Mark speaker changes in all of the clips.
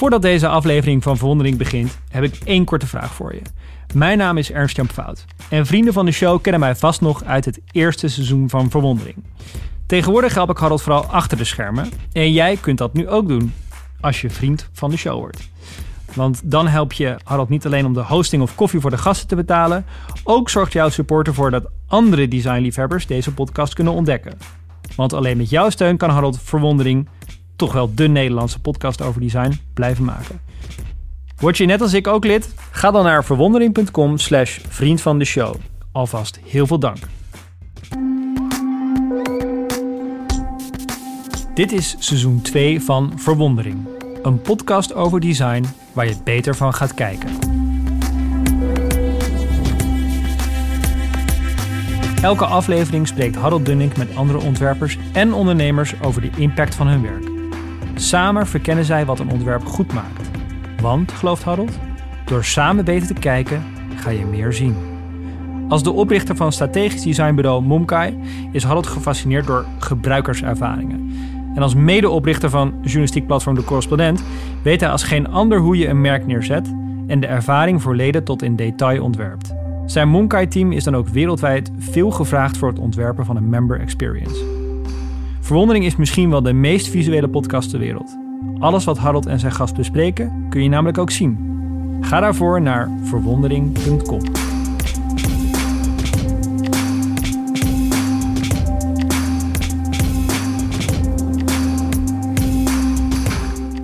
Speaker 1: Voordat deze aflevering van Verwondering begint, heb ik één korte vraag voor je. Mijn naam is Ernst-Jan Fout en vrienden van de show kennen mij vast nog uit het eerste seizoen van Verwondering. Tegenwoordig help ik Harold vooral achter de schermen en jij kunt dat nu ook doen als je vriend van de show wordt. Want dan help je Harold niet alleen om de hosting of koffie voor de gasten te betalen, ook zorgt jouw support ervoor dat andere designliefhebbers deze podcast kunnen ontdekken. Want alleen met jouw steun kan Harold Verwondering, toch wel de Nederlandse podcast over design, blijven maken. Word je net als ik ook lid? Ga dan naar verwondering.com slash vriend van de show. Alvast heel veel dank. Dit is seizoen 2 van Verwondering. Een podcast over design waar je beter van gaat kijken. Elke aflevering spreekt Harold Dunning met andere ontwerpers en ondernemers over de impact van hun werk. Samen verkennen zij wat een ontwerp goed maakt. Want, gelooft Harold, door samen beter te kijken ga je meer zien. Als de oprichter van strategisch designbureau Momkai is Harold gefascineerd door gebruikerservaringen. En als medeoprichter van journalistiek platform De Correspondent weet hij als geen ander hoe je een merk neerzet en de ervaring voor leden tot in detail ontwerpt. Zijn Monkai-team is dan ook wereldwijd veel gevraagd voor het ontwerpen van een member experience. Verwondering is misschien wel de meest visuele podcast ter wereld. Alles wat Harold en zijn gast bespreken kun je namelijk ook zien. Ga daarvoor naar verwondering.com.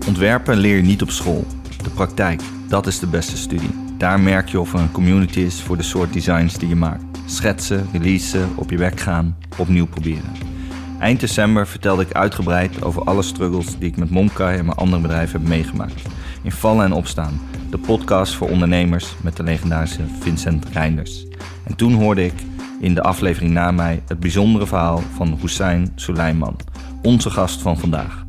Speaker 2: Ontwerpen leer je niet op school. De praktijk, dat is de beste studie. Daar merk je of er een community is voor de soort designs die je maakt. Schetsen, releasen, op je weg gaan, opnieuw proberen. Eind december vertelde ik uitgebreid over alle struggles die ik met Momkai en mijn andere bedrijven heb meegemaakt. In vallen en opstaan. De podcast voor ondernemers met de legendarische Vincent Reinders. En toen hoorde ik in de aflevering na mij het bijzondere verhaal van Hussein Suleiman, onze gast van vandaag.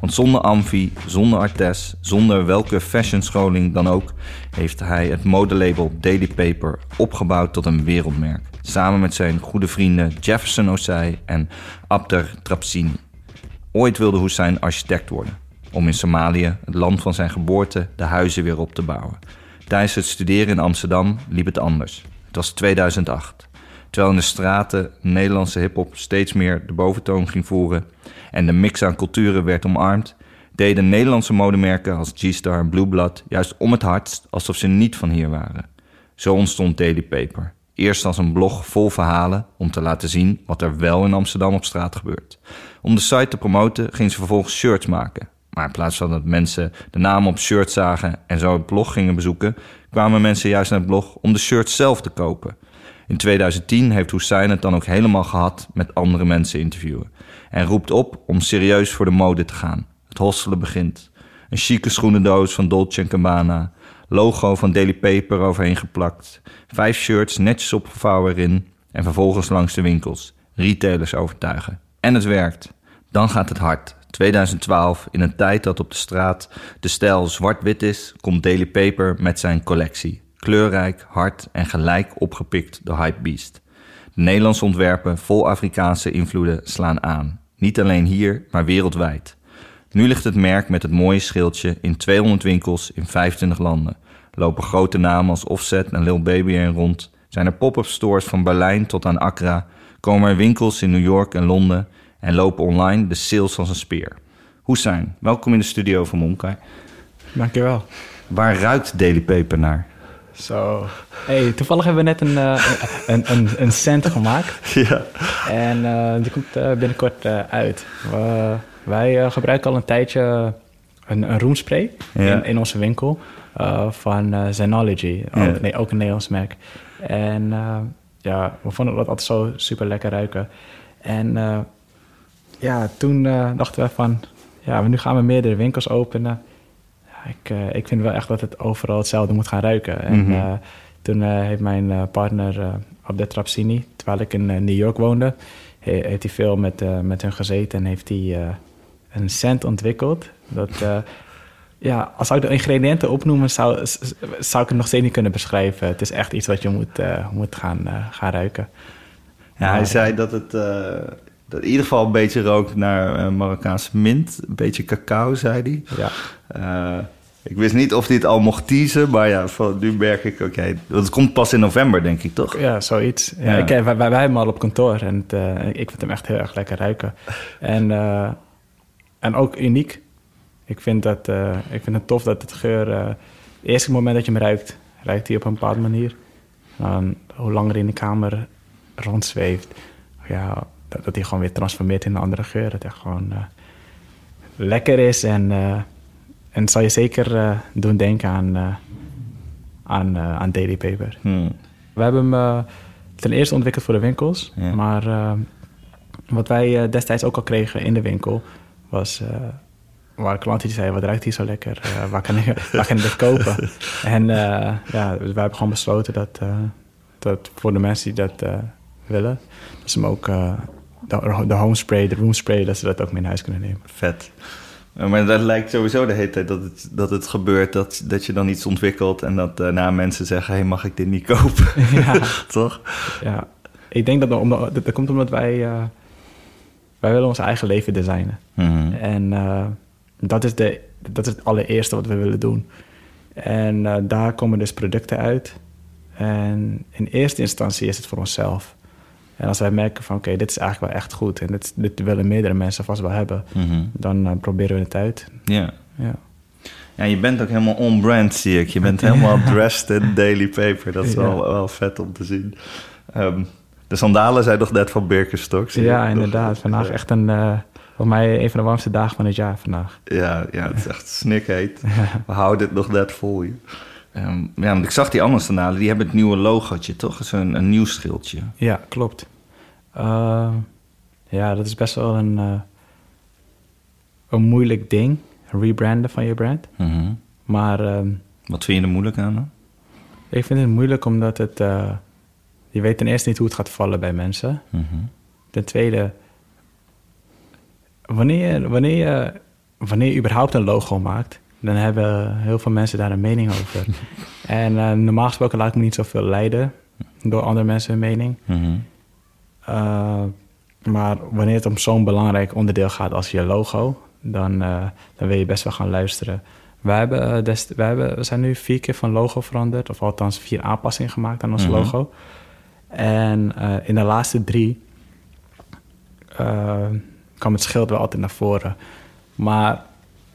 Speaker 2: Want zonder Amfi, zonder Artes, zonder welke fashion-scholing dan ook, heeft hij het modelabel Daily Paper opgebouwd tot een wereldmerk. Samen met zijn goede vrienden Jefferson Osei en Abder Trapsini. Ooit wilde Hussein architect worden, om in Somalië, het land van zijn geboorte, de huizen weer op te bouwen. Tijdens het studeren in Amsterdam liep het anders. Het was 2008. Terwijl in de straten Nederlandse hip-hop steeds meer de boventoon ging voeren en de mix aan culturen werd omarmd, deden Nederlandse modemerken als G-Star en Blue Blood juist om het hardst alsof ze niet van hier waren. Zo ontstond Daily Paper. Eerst als een blog vol verhalen om te laten zien wat er wel in Amsterdam op straat gebeurt. Om de site te promoten ging ze vervolgens shirts maken. Maar in plaats van dat mensen de namen op shirts zagen en zo het blog gingen bezoeken, kwamen mensen juist naar het blog om de shirts zelf te kopen. In 2010 heeft Hussein het dan ook helemaal gehad met andere mensen interviewen. En roept op om serieus voor de mode te gaan. Het hostelen begint. Een chique schoenendoos van Dolce Gabbana. Logo van Daily Paper overheen geplakt. Vijf shirts netjes opgevouwen erin. En vervolgens langs de winkels. Retailers overtuigen. En het werkt. Dan gaat het hard. 2012, in een tijd dat op de straat de stijl zwart-wit is, komt Daily Paper met zijn collectie kleurrijk, hard en gelijk opgepikt door Hypebeast. De Nederlandse ontwerpen vol Afrikaanse invloeden slaan aan. Niet alleen hier, maar wereldwijd. Nu ligt het merk met het mooie schildje in 200 winkels in 25 landen. Lopen grote namen als Offset en Lil Baby erin rond. Zijn er pop-up stores van Berlijn tot aan Accra. Komen er winkels in New York en Londen. En lopen online de sales als een speer. Hussein, welkom in de studio van Monkai.
Speaker 3: Dankjewel.
Speaker 2: Waar ruikt Daily Paper naar?
Speaker 3: Zo. Hey, toevallig hebben we net een, uh, een, een, een cent gemaakt.
Speaker 2: Ja.
Speaker 3: En uh, die komt uh, binnenkort uit. Wij gebruiken al een tijdje een, een roomspray in, in onze winkel van Zenology. Ja. Oh, nee, ook een Nederlands merk. En ja, we vonden dat altijd zo super lekker ruiken. En ja, toen dachten we van, ja, nu gaan we meerdere winkels openen ik, uh, ik vind wel echt dat het overal hetzelfde moet gaan ruiken. En mm -hmm. uh, toen heeft mijn partner Abdet Trapsini, terwijl ik in New York woonde, he, heeft hij veel met, met hun gezeten en heeft hij een scent ontwikkeld. Dat, ja, als ik de ingrediënten opnoemen, zou, zou ik het nog steeds niet kunnen beschrijven. Het is echt iets wat je moet, moet gaan, gaan ruiken.
Speaker 2: Ja, maar, hij zei dat het dat in ieder geval een beetje rookt naar uh, Marokkaanse mint. Een beetje cacao, zei hij.
Speaker 3: Ja.
Speaker 2: Uh, Ik wist niet of dit al mocht teasen, maar ja, van, nu merk ik, oké. het komt pas in november, denk ik, toch?
Speaker 3: Ja, zoiets. Ja, Ik, wij, wij, wij hebben hem al op kantoor en het, uh, ik vind hem echt heel erg lekker ruiken. En, uh, en ook uniek. Ik vind, dat, uh, ik vind het tof dat het geur... het eerste moment dat je hem ruikt, ruikt hij op een bepaalde manier. Hoe langer in de kamer rondzweeft, ja, dat, dat hij gewoon weer transformeert in een andere geur. Dat hij gewoon lekker is en en zal je zeker uh, doen denken aan, uh, aan, uh, aan Daily Paper. Hmm. We hebben hem ten eerste ontwikkeld voor de winkels. Ja. Maar wat wij destijds ook al kregen in de winkel was... waar klanten die zeiden, wat ruikt hier zo lekker? waar, kan ik, waar kan ik dit kopen? en ja, we hebben gewoon besloten dat, dat voor de mensen die dat willen... dat ze hem ook de, de home spray, de room spray... dat ze dat ook mee in huis kunnen nemen.
Speaker 2: Vet. Maar dat lijkt sowieso de hele tijd dat het, dat het gebeurt, dat, dat je dan iets ontwikkelt en dat daarna mensen zeggen: hey, mag ik dit niet kopen? Ja. Toch?
Speaker 3: Ja, ik denk dat dat, dat, komt omdat wij, uh, wij willen ons eigen leven designen. Mm En uh, dat, is de, dat is het allereerste wat we willen doen. En uh, daar komen dus producten uit. En in eerste instantie is het voor onszelf. En als wij merken van oké, dit is eigenlijk wel echt goed en dit, dit willen meerdere mensen vast wel hebben, mhm. dan uh, proberen we het uit.
Speaker 2: Ja. ja. Ja, je bent ook helemaal on-brand, zie ik. Je bent helemaal dressed in daily paper. Dat is wel, wel vet om te zien. Um, de sandalen zijn nog net van Birkenstock.
Speaker 3: Ja, inderdaad. Vandaag echt een, uh, voor mij een van de warmste dagen van het jaar vandaag.
Speaker 2: Ja, ja het is echt snikheet. We houden het nog net vol hier. Um, ja, want ik zag die andere sandalen, die hebben het nieuwe logootje, toch? Zo'n een nieuw schildje.
Speaker 3: Ja, klopt. Uh, ja, dat is best wel een, uh, een moeilijk ding, rebranden van je brand. Mm -hmm. Maar... Um,
Speaker 2: Wat vind je er moeilijk aan dan?
Speaker 3: Ik vind het moeilijk omdat het... Uh, je weet ten eerste niet hoe het gaat vallen bij mensen. Mm -hmm. Ten tweede... Wanneer, wanneer, je, wanneer je überhaupt een logo maakt dan hebben heel veel mensen daar een mening over. en uh, normaal gesproken laat ik me niet zoveel leiden door andere mensen hun mening. Mm uh, maar wanneer het om zo'n belangrijk onderdeel gaat als je logo, dan, uh, dan wil je best wel gaan luisteren. Wij, hebben, wij hebben, we zijn nu vier keer van logo veranderd, of althans vier aanpassingen gemaakt aan ons mm -hmm. logo. En in de laatste drie kwam het schild wel altijd naar voren. Maar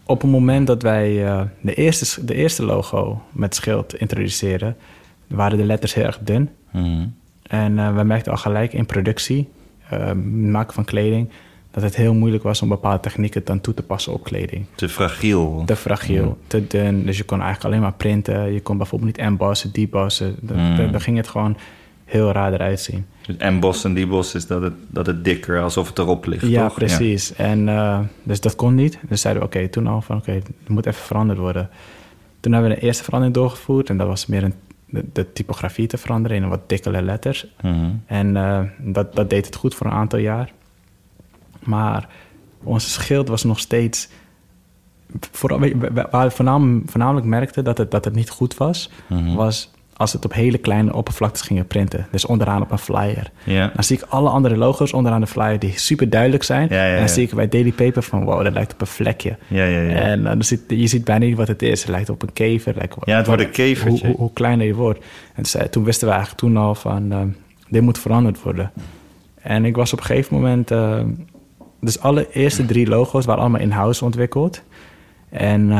Speaker 3: op het moment dat wij uh, de, eerste, de eerste logo met schild introduceerden, waren de letters heel erg dun. Mm. En we merkten al gelijk in productie, maken van kleding, dat het heel moeilijk was om bepaalde technieken dan toe te passen op kleding.
Speaker 2: Te fragiel.
Speaker 3: Te fragiel, te dun. Dus je kon eigenlijk alleen maar printen. Je kon bijvoorbeeld niet embossen, debossen. Mm. Dan ging het gewoon heel raar eruit zien.
Speaker 2: Dus emboss en deboss is dat het, dat het dikker, alsof het erop ligt,
Speaker 3: Ja,
Speaker 2: toch?
Speaker 3: precies. Ja. En uh, dus dat kon niet. Dus zeiden we, oké, okay, toen al van, oké, okay, het moet even veranderd worden. Toen hebben we de eerste verandering doorgevoerd. En dat was meer een, de, de typografie te veranderen in een wat dikkere letters. Mm -hmm. En uh, dat, dat deed het goed voor een aantal jaar. Maar onze schild was nog steeds... Vooral, waar we voornamelijk, voornamelijk merkten dat het, dat het niet goed was... Mm -hmm. was als het op hele kleine oppervlaktes gingen printen. Dus onderaan op een flyer. Ja. Dan zie ik alle andere logo's onderaan de flyer die super duidelijk zijn. Ja, ja, en dan zie ik bij Daily Paper van wow, dat lijkt op een vlekje. En uh, dan ziet, je ziet bijna niet wat het is. Het lijkt op een kever. Lijkt,
Speaker 2: ja, het wordt een kevertje.
Speaker 3: Hoe, hoe, kleiner je wordt. En toen, toen wisten we eigenlijk toen al van uh, dit moet veranderd worden. En ik was op een gegeven moment... Uh, dus alle eerste drie logo's waren allemaal in-house ontwikkeld. En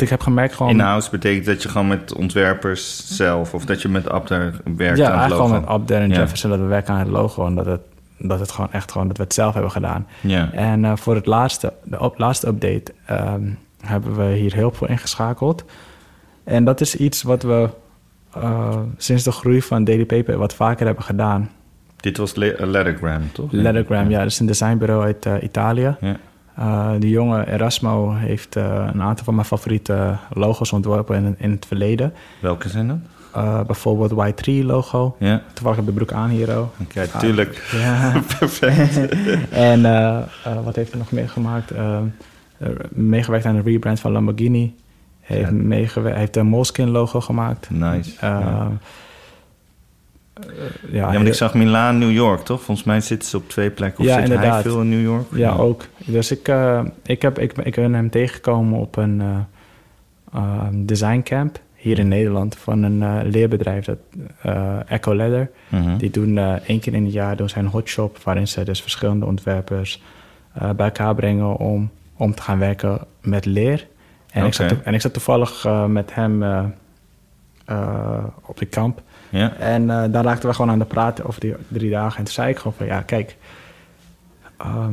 Speaker 3: ik heb gemerkt gewoon...
Speaker 2: In-house betekent dat je gewoon met ontwerpers zelf... of dat je met Abder werkt
Speaker 3: ja,
Speaker 2: aan het
Speaker 3: logo? Ja, gewoon met Abder en ja. Jefferson dat we werken aan het logo... en dat het, dat het gewoon echt gewoon... dat we het zelf hebben gedaan. Ja. En uh, voor het laatste, de op, laatste update... Um, hebben we hier hulp voor ingeschakeld. En dat is iets wat we uh, sinds de groei van Daily Paper... wat vaker hebben gedaan.
Speaker 2: Dit was Lettergram, toch?
Speaker 3: Lettergram, ja. Dat is een designbureau uit uh, Italië... Ja. Uh, die jonge Erasmo heeft uh, een aantal van mijn favoriete logo's ontworpen in, in het verleden.
Speaker 2: Welke zijn dat?
Speaker 3: Uh, bijvoorbeeld Y3-logo. Ja. Toevallig heb ik de broek aan hier.
Speaker 2: Oké, okay, tuurlijk. Ja. Perfect.
Speaker 3: en wat heeft hij nog meer gemaakt? meegewerkt aan de rebrand van Lamborghini. Heeft, ja. heeft een Moleskine-logo gemaakt.
Speaker 2: Nice. Ja. Uh, ja, ja, want ik zag Milaan, New York, toch? Volgens mij zitten ze op twee plekken. Of
Speaker 3: ja,
Speaker 2: zit
Speaker 3: inderdaad.
Speaker 2: hij veel in New York?
Speaker 3: Ja, ook. Dus ik, uh, ik, heb, ik, ik ben hem tegengekomen op een, uh, ehm, design camp hier in Nederland van een leerbedrijf, dat Echo Leather.
Speaker 2: Mhm.
Speaker 3: Die doen één keer in het jaar doen zij een hotshop waarin ze dus verschillende ontwerpers bij elkaar brengen om, om te gaan werken met leer. En, ik, zat en ik zat toevallig met hem op de kamp.
Speaker 2: Ja.
Speaker 3: En daar raakten we gewoon aan de praten over die drie dagen. En toen zei ik gewoon van ja, kijk, ehm,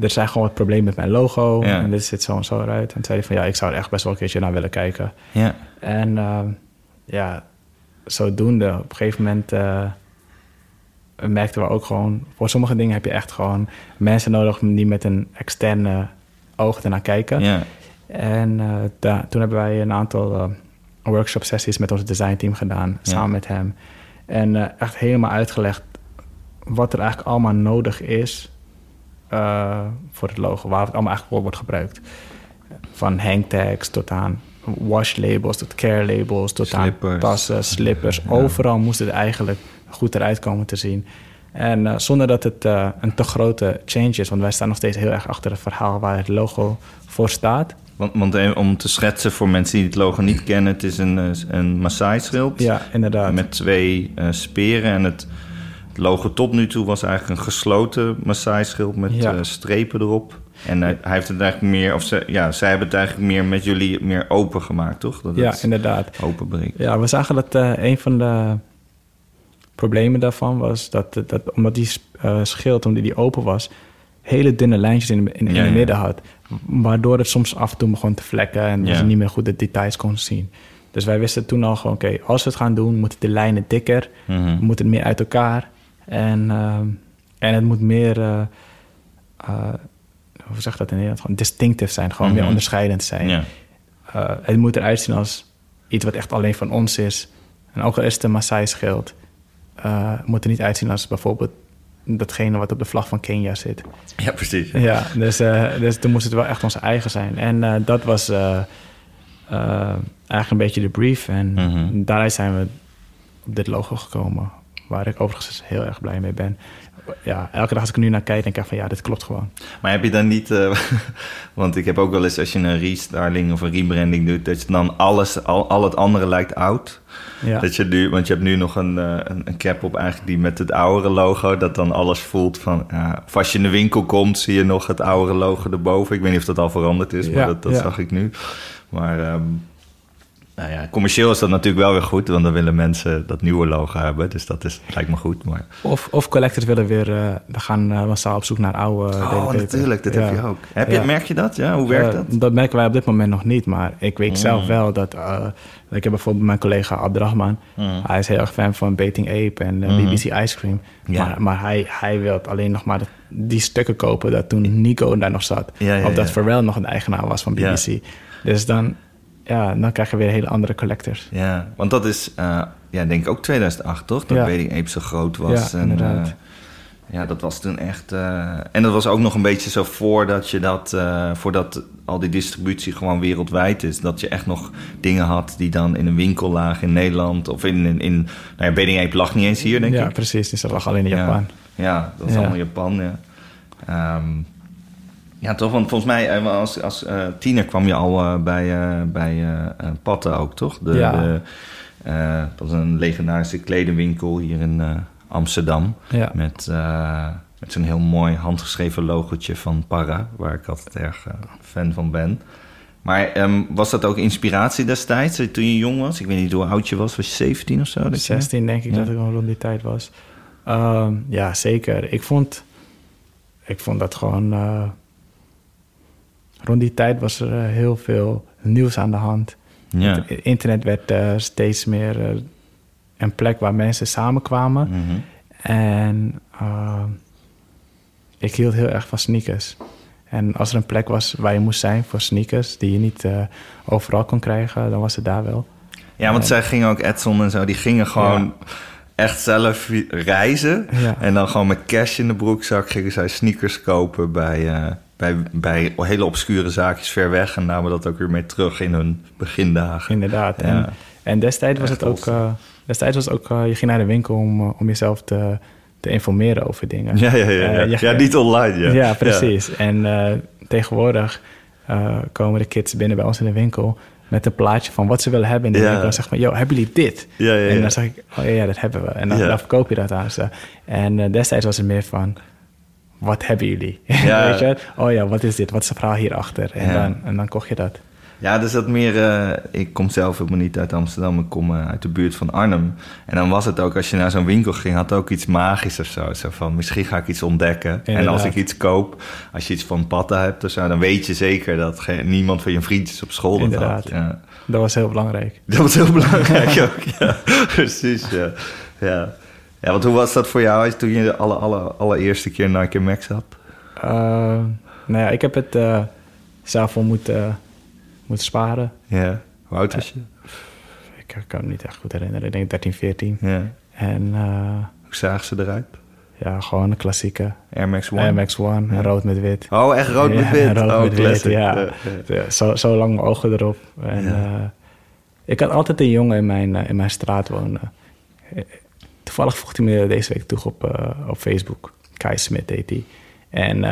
Speaker 3: er zijn gewoon wat problemen met mijn logo. En dit zit zo en zo eruit. En toen zei hij van ja, ik zou er echt best wel een keertje naar willen kijken.
Speaker 2: Ja.
Speaker 3: En uh, ja, zodoende. Op een gegeven moment uh, merkten we ook gewoon... Voor sommige dingen heb je echt gewoon mensen nodig... die met een externe oog ernaar kijken.
Speaker 2: Ja.
Speaker 3: En uh, toen hebben wij een aantal workshop sessies met ons designteam gedaan. Samen met hem. En echt helemaal uitgelegd wat er eigenlijk allemaal nodig is uh, voor het logo, waar het allemaal eigenlijk wordt gebruikt. Van hangtags tot aan wash labels, tot care labels, tot
Speaker 2: slippers.
Speaker 3: aan tassen, slippers. Overal moest het eigenlijk goed eruit komen te zien. En uh, zonder dat het uh, een te grote change is, want wij staan nog steeds heel erg achter het verhaal waar het logo voor staat.
Speaker 2: Want, want om te schetsen voor mensen die het logo niet kennen, het is een, een Maasai-schild.
Speaker 3: Ja, inderdaad.
Speaker 2: Met twee speren en het het logo tot nu toe was eigenlijk een gesloten Maasai-schild met
Speaker 3: Ja.
Speaker 2: eh, strepen erop. En hij, hij heeft het eigenlijk meer, of ze, ja, zij hebben het eigenlijk meer met jullie meer open gemaakt, toch? Dat
Speaker 3: Ja, inderdaad.
Speaker 2: open breekt.
Speaker 3: Ja, we zagen dat eh, een van de problemen daarvan was dat, dat omdat die eh, schild, omdat die open was, hele dunne lijntjes in, in, in
Speaker 2: Ja,
Speaker 3: het midden had. Waardoor het soms af en toe begon te vlekken en
Speaker 2: Ja.
Speaker 3: je niet meer goed de details kon zien. Dus wij wisten toen al gewoon, oké, als we het gaan doen, moeten de lijnen dikker,
Speaker 2: Mhm.
Speaker 3: moet het meer uit elkaar. En, ehm, en het moet meer, eh, eh, hoe zeg dat in Nederland? Gewoon distinctief zijn, gewoon meer
Speaker 2: Mhm.
Speaker 3: onderscheidend zijn.
Speaker 2: Ja.
Speaker 3: Eh, het moet eruit zien als iets wat echt alleen van ons is. En ook al is het een Maasai-schild, eh, moet er niet uitzien als bijvoorbeeld datgene wat op de vlag van Kenia zit.
Speaker 2: ja, precies.
Speaker 3: Ja, dus, eh, dus toen moest het wel echt onze eigen zijn. En eh, dat was eh, eigenlijk een beetje de brief. En
Speaker 2: Mhm.
Speaker 3: daaruit zijn we op dit logo gekomen. Waar ik overigens heel erg blij mee ben. Ja, elke dag als ik er nu naar kijk, denk ik van ja, dit klopt gewoon.
Speaker 2: Maar heb je dan niet... eh, want ik heb ook wel eens als je een restyling of een rebranding doet... dat je dan alles, al, al het andere lijkt oud.
Speaker 3: Ja,
Speaker 2: Dat je nu, want je hebt nu nog een, eh, een, een cap op eigenlijk die met het oudere logo... dat dan alles voelt van... Ja, of als je in de winkel komt, zie je nog het oudere logo erboven. Ik weet niet of dat al veranderd is, maar
Speaker 3: Ja,
Speaker 2: dat, dat
Speaker 3: ja.
Speaker 2: zag ik nu. Maar ehm, nou ja, commercieel is dat natuurlijk wel weer goed... want dan willen mensen dat nieuwe logo hebben. Dus dat is, lijkt me goed, maar...
Speaker 3: Of, of collectors willen weer, eh we gaan eh, massaal op zoek naar oude
Speaker 2: Oh,
Speaker 3: DDP.
Speaker 2: natuurlijk, dat
Speaker 3: Ja.
Speaker 2: heb je ook. Heb je,
Speaker 3: Ja.
Speaker 2: Merk je dat? Ja, hoe werkt
Speaker 3: Eh,
Speaker 2: dat?
Speaker 3: dat merken wij op dit moment nog niet, maar ik weet
Speaker 2: Mm.
Speaker 3: zelf wel dat... eh, ik heb bijvoorbeeld mijn collega Abdrahman.
Speaker 2: Mm.
Speaker 3: Hij is heel erg fan van Bating Ape en eh,
Speaker 2: Mhm.
Speaker 3: BBC Ice Cream.
Speaker 2: Ja.
Speaker 3: Maar, maar hij, hij wil alleen nog maar de- die stukken kopen dat toen Nico daar nog zat.
Speaker 2: Ja, ja,
Speaker 3: of dat
Speaker 2: ja.
Speaker 3: Pharrell nog een eigenaar was van
Speaker 2: Ja.
Speaker 3: BBC. Dus dan, ja, dan krijg je weer hele andere collectors.
Speaker 2: Ja, want dat is, eh, ja, denk ik ook 2008, toch? Dat
Speaker 3: Ja.
Speaker 2: Ape zo groot was.
Speaker 3: Ja,
Speaker 2: en,
Speaker 3: inderdaad.
Speaker 2: eh, ja, dat was toen echt... eh, en dat was ook nog een beetje zo voordat je dat... voordat al die distributie gewoon wereldwijd is. Dat je echt nog dingen had die dan in een winkel lagen in Nederland. Of in... in, in nou ja, Ape lag niet eens hier, denk
Speaker 3: ja,
Speaker 2: ik.
Speaker 3: precies. Dus dat lag alleen in
Speaker 2: Ja.
Speaker 3: Japan.
Speaker 2: Ja, dat is
Speaker 3: Ja.
Speaker 2: allemaal Japan, ja. Ehm, ja, toch? Want volgens mij eh, als, als eh, tiener kwam je al eh, bij, bij Patten ook, toch? De,
Speaker 3: Ja.
Speaker 2: de, dat is een legendarische kledenwinkel hier in Amsterdam.
Speaker 3: Ja.
Speaker 2: Met, met zo'n heel mooi handgeschreven logotje van Parra, waar ik altijd erg fan van ben. Maar ehm, was dat ook inspiratie destijds, toen je jong was? Ik weet niet hoe oud je was, was je 17 of zo? dat je-
Speaker 3: 16 denk ik
Speaker 2: Ja.
Speaker 3: dat ik rond die tijd was. Ehm, ja, zeker. Ik vond, ik vond dat gewoon... rond die tijd was er eh, heel veel nieuws aan de hand.
Speaker 2: Ja.
Speaker 3: Het internet werd eh, steeds meer eh, een plek waar mensen samenkwamen.
Speaker 2: Mhm.
Speaker 3: En ik hield heel erg van sneakers. En als er een plek was waar je moest zijn voor sneakers... die je niet overal kon krijgen, dan was het daar wel.
Speaker 2: Ja, want zij gingen ook, Edson en zo, die gingen gewoon echt zelf reizen.
Speaker 3: Ja.
Speaker 2: En dan gewoon met cash in de broekzak gingen zij sneakers kopen bij, bij, bij hele obscure zaakjes ver weg. En namen dat ook weer mee terug in hun begindagen.
Speaker 3: Inderdaad.
Speaker 2: Ja.
Speaker 3: En, en destijds was
Speaker 2: Echt
Speaker 3: het ook... eh, destijds was ook... eh, je ging naar de winkel om, eh, om jezelf te, te informeren over dingen.
Speaker 2: Ja, ja, ja. ja. Niet online, ja.
Speaker 3: Ja, precies. En tegenwoordig komen de kids binnen bij ons in de winkel. met een plaatje van wat ze willen hebben. En dan zeg maar, yo, hebben jullie dit?
Speaker 2: Ja, ja,
Speaker 3: en dan zeg ik, oh ja, dat hebben we. En dan, dan verkoop je dat aan ze. En destijds was het meer van, wat hebben jullie? Weet je? Oh ja, wat is dit? Wat is de verhaal hierachter? En, dan, en dan kocht je dat.
Speaker 2: Ja, dus dat meer. Uh, ik kom zelf helemaal niet uit Amsterdam, ik kom uh, uit de buurt van Arnhem. En dan was het ook, als je naar zo'n winkel ging, had het ook iets magisch of zo. Zo van misschien ga ik iets ontdekken. En als ik iets koop, als je iets van patten hebt of zo, dan weet je zeker dat niemand van je vriendjes op school dat had. Ja.
Speaker 3: Dat was heel belangrijk.
Speaker 2: Dat was heel belangrijk ook, ja. Precies, ja. ja. Ja, want hoe was dat voor jou toen je de alle, alle, allereerste keer Nike Max had?
Speaker 3: Uh, nou ja, ik heb het uh, zelf al moeten moeten sparen.
Speaker 2: Ja. Hoe oud was je?
Speaker 3: Ik kan me niet echt goed herinneren. Ik denk 13, 14.
Speaker 2: Ja.
Speaker 3: En... Uh,
Speaker 2: Hoe zagen ze eruit?
Speaker 3: Ja, gewoon een klassieke.
Speaker 2: Air Max One?
Speaker 3: Air Max One, ja. rood met wit.
Speaker 2: Oh, echt rood met wit?
Speaker 3: rood
Speaker 2: oh,
Speaker 3: met wit, ja. Zo, zo lang mijn ogen erop. En, uh, ik had altijd een jongen in mijn, in mijn straat wonen. Toevallig voegde hij me deze week toe op, op Facebook. Kai Smit heet hij. En,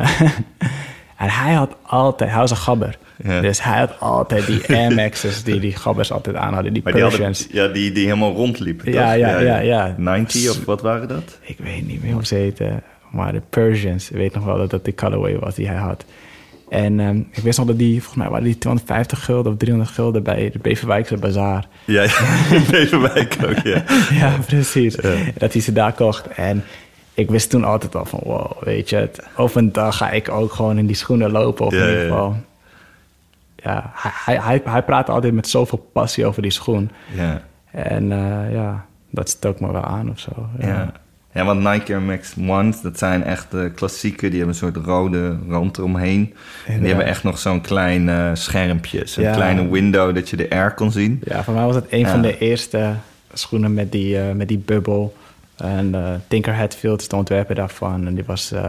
Speaker 3: en hij had altijd... Hij was een gabber. Ja. Dus hij had altijd die Air Max's die die gabbers altijd aan hadden, die maar Persians.
Speaker 2: Die hadden, ja, die, die helemaal rondliepen,
Speaker 3: ja, ja, ja, ja,
Speaker 2: 90 of wat waren dat?
Speaker 3: Ik weet niet meer hoe ze heten, maar de Persians. Ik weet nog wel dat dat de colorway was die hij had. En um, ik wist nog dat die, volgens mij waren die 250 gulden of 300 gulden bij de Beverwijkse Bazaar.
Speaker 2: Ja, ja Beverwijk ook, ja.
Speaker 3: ja, precies. Ja. Dat hij ze daar kocht. En ik wist toen altijd al van, wow, weet je, het, over een dag ga ik ook gewoon in die schoenen lopen. Of in ieder geval ja, hij, hij, hij praat altijd met zoveel passie over die schoen.
Speaker 2: Ja.
Speaker 3: En uh, ja, dat stoot me wel aan of zo.
Speaker 2: Ja. Ja. want Nike Air Max Ones, dat zijn echt de klassieke. Die hebben een soort rode rand eromheen. En die hebben echt nog zo'n klein uh, schermpje. Zo'n ja. kleine window dat je de air kon zien.
Speaker 3: Ja, voor mij was het een van de eerste schoenen met die, uh, met die bubbel. En Tinker Hatfield is de ontwerper daarvan. En die was uh,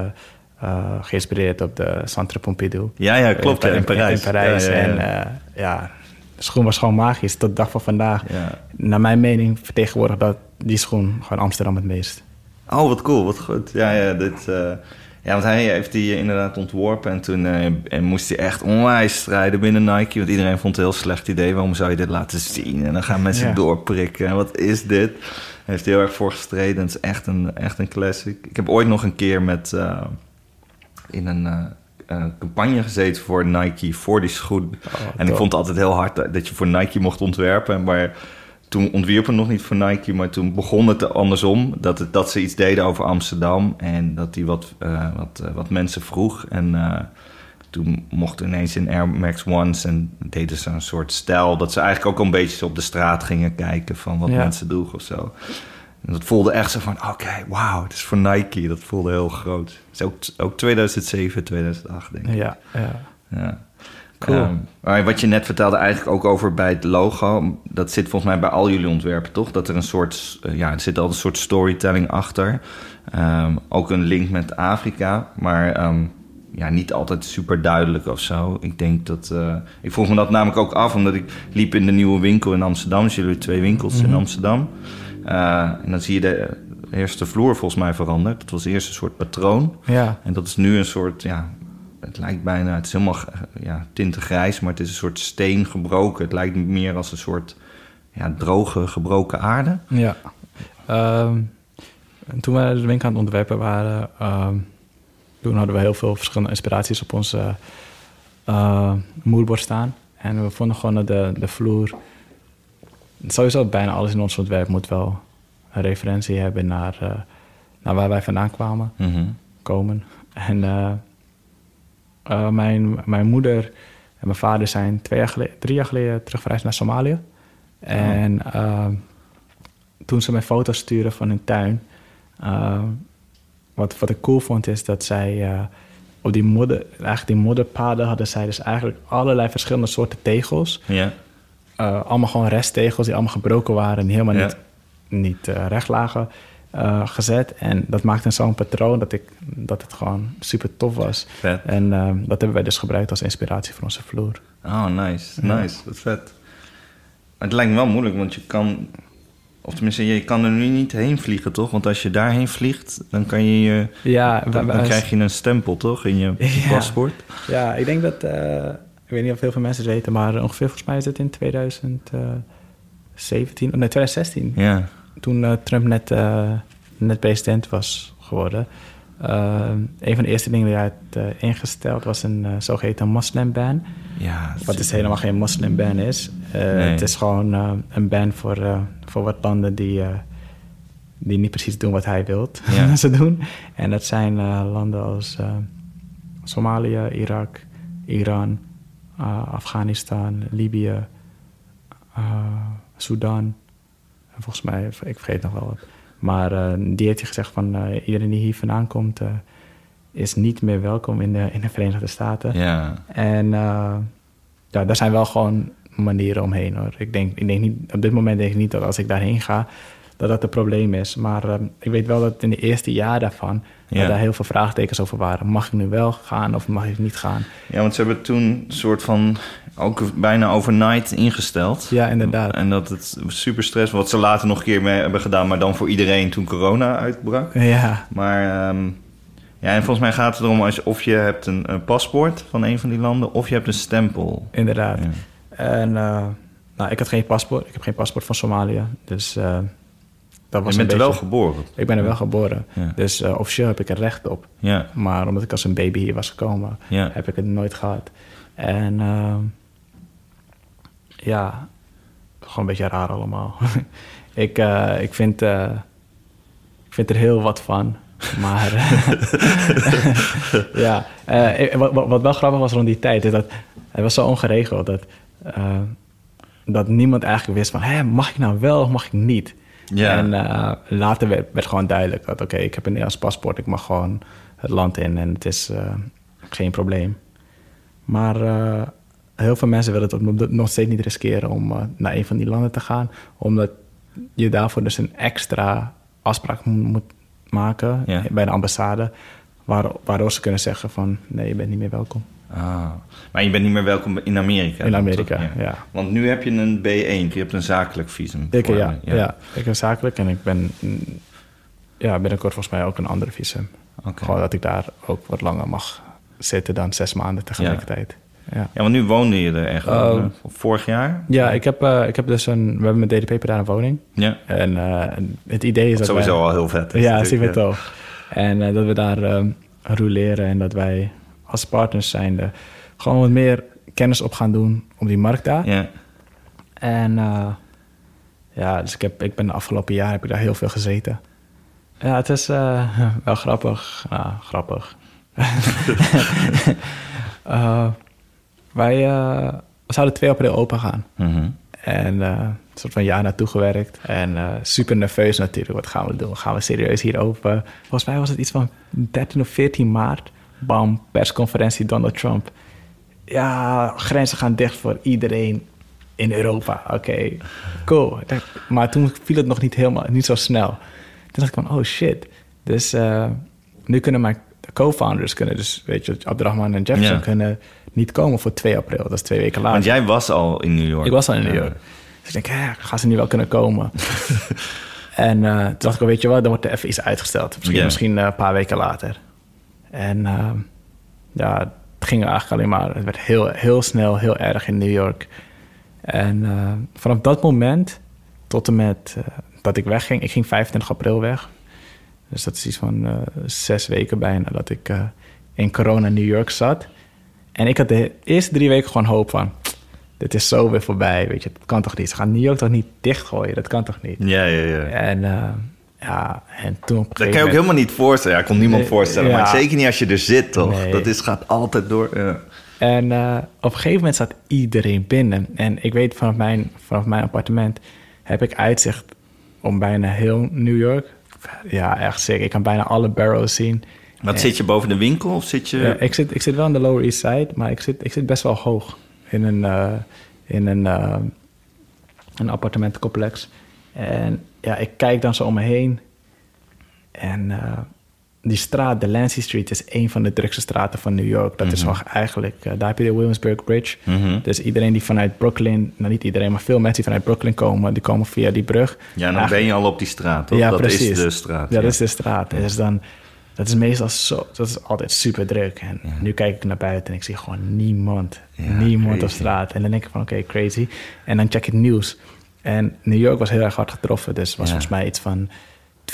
Speaker 3: geïnspireerd op de Centre Pompidou.
Speaker 2: Ja, ja, klopt. In, in, Parijs.
Speaker 3: In Parijs. Ja, ja, en uh, ja, de schoen was gewoon magisch tot de dag van vandaag. Naar mijn mening vertegenwoordigt dat die schoen gewoon Amsterdam het meest.
Speaker 2: Oh, wat cool, wat goed. Ja, ja, dit, uh, ja want hij heeft die inderdaad ontworpen. En toen en moest hij echt onwijs strijden binnen Nike. Want iedereen vond het een heel slecht idee. Waarom zou je dit laten zien? En dan gaan mensen ja. doorprikken. En wat is dit? Hij heeft heel erg voor gestreden. Het is echt een, echt een classic. Ik heb ooit nog een keer met in een campagne gezeten voor Nike voor die schoen. Oh, en ik vond het altijd heel hard dat je voor Nike mocht ontwerpen. Maar toen ontwierpen nog niet voor Nike, maar toen begon het andersom. Dat, het, dat ze iets deden over Amsterdam en dat hij wat, uh, wat, uh, wat mensen vroeg. En toen mochten ineens in Air Max Ones en deden ze een soort stijl... dat ze eigenlijk ook een beetje op de straat gingen kijken van wat ja. mensen droegen of zo. En dat voelde echt zo van, oké, okay, wauw, het is voor Nike. Dat voelde heel groot. Is ook, ook 2007, 2008, denk ik.
Speaker 3: Ja, ja.
Speaker 2: ja. Cool. Um, maar wat je net vertelde eigenlijk ook over bij het logo... dat zit volgens mij bij al jullie ontwerpen, toch? Dat er een soort, uh, ja, er zit altijd een soort storytelling achter. Um, ook een link met Afrika, maar... Um, ja, niet altijd super duidelijk of zo. Ik denk dat. Uh, ik vroeg me dat namelijk ook af, omdat ik liep in de nieuwe winkel in Amsterdam. Dus jullie twee winkels mm -hmm. in Amsterdam. Uh, en dan zie je de eerste vloer volgens mij veranderd. Dat was eerst een soort patroon.
Speaker 3: Ja.
Speaker 2: En dat is nu een soort, ja, het lijkt bijna, het is helemaal ja, tinten grijs, maar het is een soort steen gebroken. Het lijkt meer als een soort ja, droge, gebroken aarde.
Speaker 3: Ja. Um, toen we de winkel aan het ontwerpen waren, um, toen hadden we heel veel verschillende inspiraties op ons uh, uh, moodboard staan. En we vonden gewoon dat de, de vloer sowieso bijna alles in ons ontwerp moet wel een referentie hebben naar, uh, naar waar wij vandaan kwamen,
Speaker 2: mm -hmm.
Speaker 3: komen. En uh, uh, mijn, mijn moeder en mijn vader zijn twee jaar geleden, drie jaar geleden teruggereisd naar Somalië. En oh. toen ze mij foto's sturen van hun tuin, wat, wat ik cool vond is dat zij op die modder, eigenlijk die modderpaden hadden zij dus eigenlijk allerlei verschillende soorten tegels.
Speaker 2: Ja.
Speaker 3: Allemaal gewoon resttegels die allemaal gebroken waren en helemaal ja. niet, niet recht lagen uh, gezet. En dat maakte zo'n patroon dat, ik, dat het gewoon super tof was.
Speaker 2: Vet.
Speaker 3: En dat hebben wij dus gebruikt als inspiratie voor onze vloer.
Speaker 2: Oh, nice. Nice. Wat vet. Maar het lijkt me wel moeilijk, want je kan... Of tenminste, je kan er nu niet heen vliegen, toch? Want als je daarheen vliegt, dan kan je je...
Speaker 3: Ja,
Speaker 2: dan, dan krijg je een stempel, toch? In je,
Speaker 3: ja.
Speaker 2: paspoort.
Speaker 3: Ja, ik denk dat ik weet niet of heel veel mensen het weten, maar ongeveer volgens mij is het in 2017, nee 2016.
Speaker 2: Ja.
Speaker 3: Toen uh, Trump net, uh, net president was geworden. Uh, een van de eerste dingen die hij had ingesteld was een zogeheten moslimban.
Speaker 2: Ja,
Speaker 3: wat dus helemaal geen moslimban is. Nee. Het is gewoon een ban voor, voor wat landen die, die niet precies doen wat hij wil ja. dat ze doen. En dat zijn landen als Somalië, Irak, Iran, Afghanistan, Libië, Sudan. En volgens mij, ik vergeet nog wel wat. Maar uh, die heeft gezegd van uh, iedereen die hier vandaan komt... Uh, is niet meer welkom in de, in de Verenigde Staten.
Speaker 2: Ja.
Speaker 3: En ja, daar zijn wel gewoon manieren omheen hoor. Ik denk, ik denk niet, op dit moment denk ik niet dat als ik daarheen ga... dat dat een probleem is. Maar ik weet wel dat in de eerste jaar daarvan... Ja. daar heel veel vraagtekens over waren. Mag ik nu wel gaan of mag ik niet gaan?
Speaker 2: Ja, want ze hebben toen een soort van ook bijna overnight ingesteld.
Speaker 3: Ja, inderdaad.
Speaker 2: En dat het super stress, wat ze later nog een keer mee hebben gedaan, maar dan voor iedereen toen corona uitbrak.
Speaker 3: Ja.
Speaker 2: Maar um, ja, en volgens mij gaat het erom als, of je hebt een, een, paspoort van een van die landen of je hebt een stempel.
Speaker 3: Inderdaad. Ja. En uh, nou, ik had geen paspoort. Ik heb geen paspoort van Somalië. Dus uh,
Speaker 2: dat was je bent er wel geboren?
Speaker 3: Ik ben er wel geboren. Ja. Dus uh, officieel heb ik er recht op.
Speaker 2: Ja.
Speaker 3: Maar omdat ik als een baby hier was gekomen,
Speaker 2: ja.
Speaker 3: heb ik het nooit gehad. En ja, gewoon een beetje raar allemaal. ik, uh, ik, vind, uh, ik vind er heel wat van. Maar ja, wat, wat, wel grappig was rond die tijd, is dat het was zo ongeregeld dat, dat niemand eigenlijk wist van, Hé, mag ik nou wel of mag ik niet?
Speaker 2: Ja.
Speaker 3: En later werd, werd gewoon duidelijk dat, oké, ik heb een Nederlands paspoort, ik mag gewoon het land in en het is geen probleem. Maar heel veel mensen willen het nog steeds niet riskeren om naar een van die landen te gaan. Omdat je daarvoor dus een extra afspraak moet maken
Speaker 2: ja.
Speaker 3: bij de ambassade. waardoor ze kunnen zeggen van nee, je bent niet meer welkom.
Speaker 2: Ah, maar je bent niet meer welkom in Amerika?
Speaker 3: In Amerika, ja. ja.
Speaker 2: Want nu heb je een B1, je hebt een zakelijk visum.
Speaker 3: Ik, ja, ja. ja, ik heb zakelijk en ik ben ja, binnenkort volgens mij ook een andere visum.
Speaker 2: Okay.
Speaker 3: Gewoon dat ik daar ook wat langer mag zitten dan zes maanden tegelijkertijd. Ja.
Speaker 2: ja, want nu woonde je er echt uh, vorig jaar?
Speaker 3: Ja, ik heb, uh, ik heb dus een... We hebben met DDP daar een woning.
Speaker 2: Ja.
Speaker 3: En uh, het idee is dat
Speaker 2: sowieso
Speaker 3: wij,
Speaker 2: al heel vet
Speaker 3: is. Ja, super ja. tof. En dat we daar um, roleren en dat wij als partners zijnde... gewoon wat meer kennis op gaan doen op die markt daar.
Speaker 2: Ja.
Speaker 3: En ja, dus ik, heb, ik ben de afgelopen jaar heb ik daar heel veel gezeten. Ja, het is wel grappig. Nou, grappig. Wij uh, zouden 2 april open gaan.
Speaker 2: Mm -hmm.
Speaker 3: En een soort van jaar naartoe gewerkt. En super nerveus natuurlijk. Wat gaan we doen? Gaan we serieus hier open? Volgens mij was het iets van 13 of 14 maart. Bam, persconferentie Donald Trump. Ja, grenzen gaan dicht voor iedereen in Europa. Oké, okay, cool. Maar toen viel het nog niet helemaal, niet zo snel. Toen dacht ik van, oh shit. Dus nu kunnen mijn co-founders kunnen dus, weet je, Abdurrahman en Jefferson
Speaker 2: Ja.
Speaker 3: kunnen niet komen voor 2 april. Dat is twee weken later.
Speaker 2: Want jij was al in New York.
Speaker 3: Ik was al in New York. Dus ik denk, hè, gaan ze niet wel kunnen komen? en uh, toen dacht ik, weet je wat, dan wordt er even iets uitgesteld. Misschien, misschien uh, een paar weken later. En uh, ja, het ging eigenlijk alleen maar... Het werd heel, heel snel, heel erg in New York. En uh, vanaf dat moment tot en met uh, dat ik wegging... Ik ging 25 april weg. Dus dat is iets van uh, zes weken bijna dat ik uh, in corona New York zat. En ik had de eerste drie weken gewoon hoop van... dit is zo weer voorbij, weet je. Dat kan toch niet? Ze gaan New York toch niet dichtgooien? Dat kan toch niet?
Speaker 2: Ja, ja, ja.
Speaker 3: En uh, ja, en toen
Speaker 2: Dat kan je ook helemaal niet voorstellen. Ja, ik kon niemand voorstellen.
Speaker 3: Ja.
Speaker 2: Maar zeker niet als je er zit, toch?
Speaker 3: Nee.
Speaker 2: Dat is, gaat altijd door. Ja.
Speaker 3: En uh, op een gegeven moment zat iedereen binnen. En ik weet, vanaf mijn, vanaf mijn appartement heb ik uitzicht om bijna heel New York. Ja, echt zeker. Ik kan bijna alle barrows zien.
Speaker 2: Wat
Speaker 3: En-
Speaker 2: zit je boven de winkel of zit je...
Speaker 3: Ja, ik, zit, ik zit wel aan de Lower East Side, maar ik zit, ik zit best wel hoog in een, uh, in een, uh, een appartementencomplex. En ja, ik kijk dan zo om me heen. En uh, die straat, de Lancy Street, is een van de drukste straten van New York. Dat is
Speaker 2: Mhm.
Speaker 3: nog eigenlijk, uh, daar heb je de Williamsburg Bridge.
Speaker 2: Mhm.
Speaker 3: Dus iedereen die vanuit Brooklyn, nou niet iedereen, maar veel mensen die vanuit Brooklyn komen, die komen via die brug.
Speaker 2: Ja, dan ben je al op die straat, toch?
Speaker 3: Ja,
Speaker 2: dat
Speaker 3: precies.
Speaker 2: is de straat.
Speaker 3: Ja, dat is de straat. Dus dan dat is meestal zo, dat is altijd super druk. En nu kijk ik naar buiten en ik zie gewoon niemand. niemand op straat. En dan denk ik van oké, crazy. En dan check ik het nieuws. En New York was heel erg hard getroffen. Dus was volgens mij iets van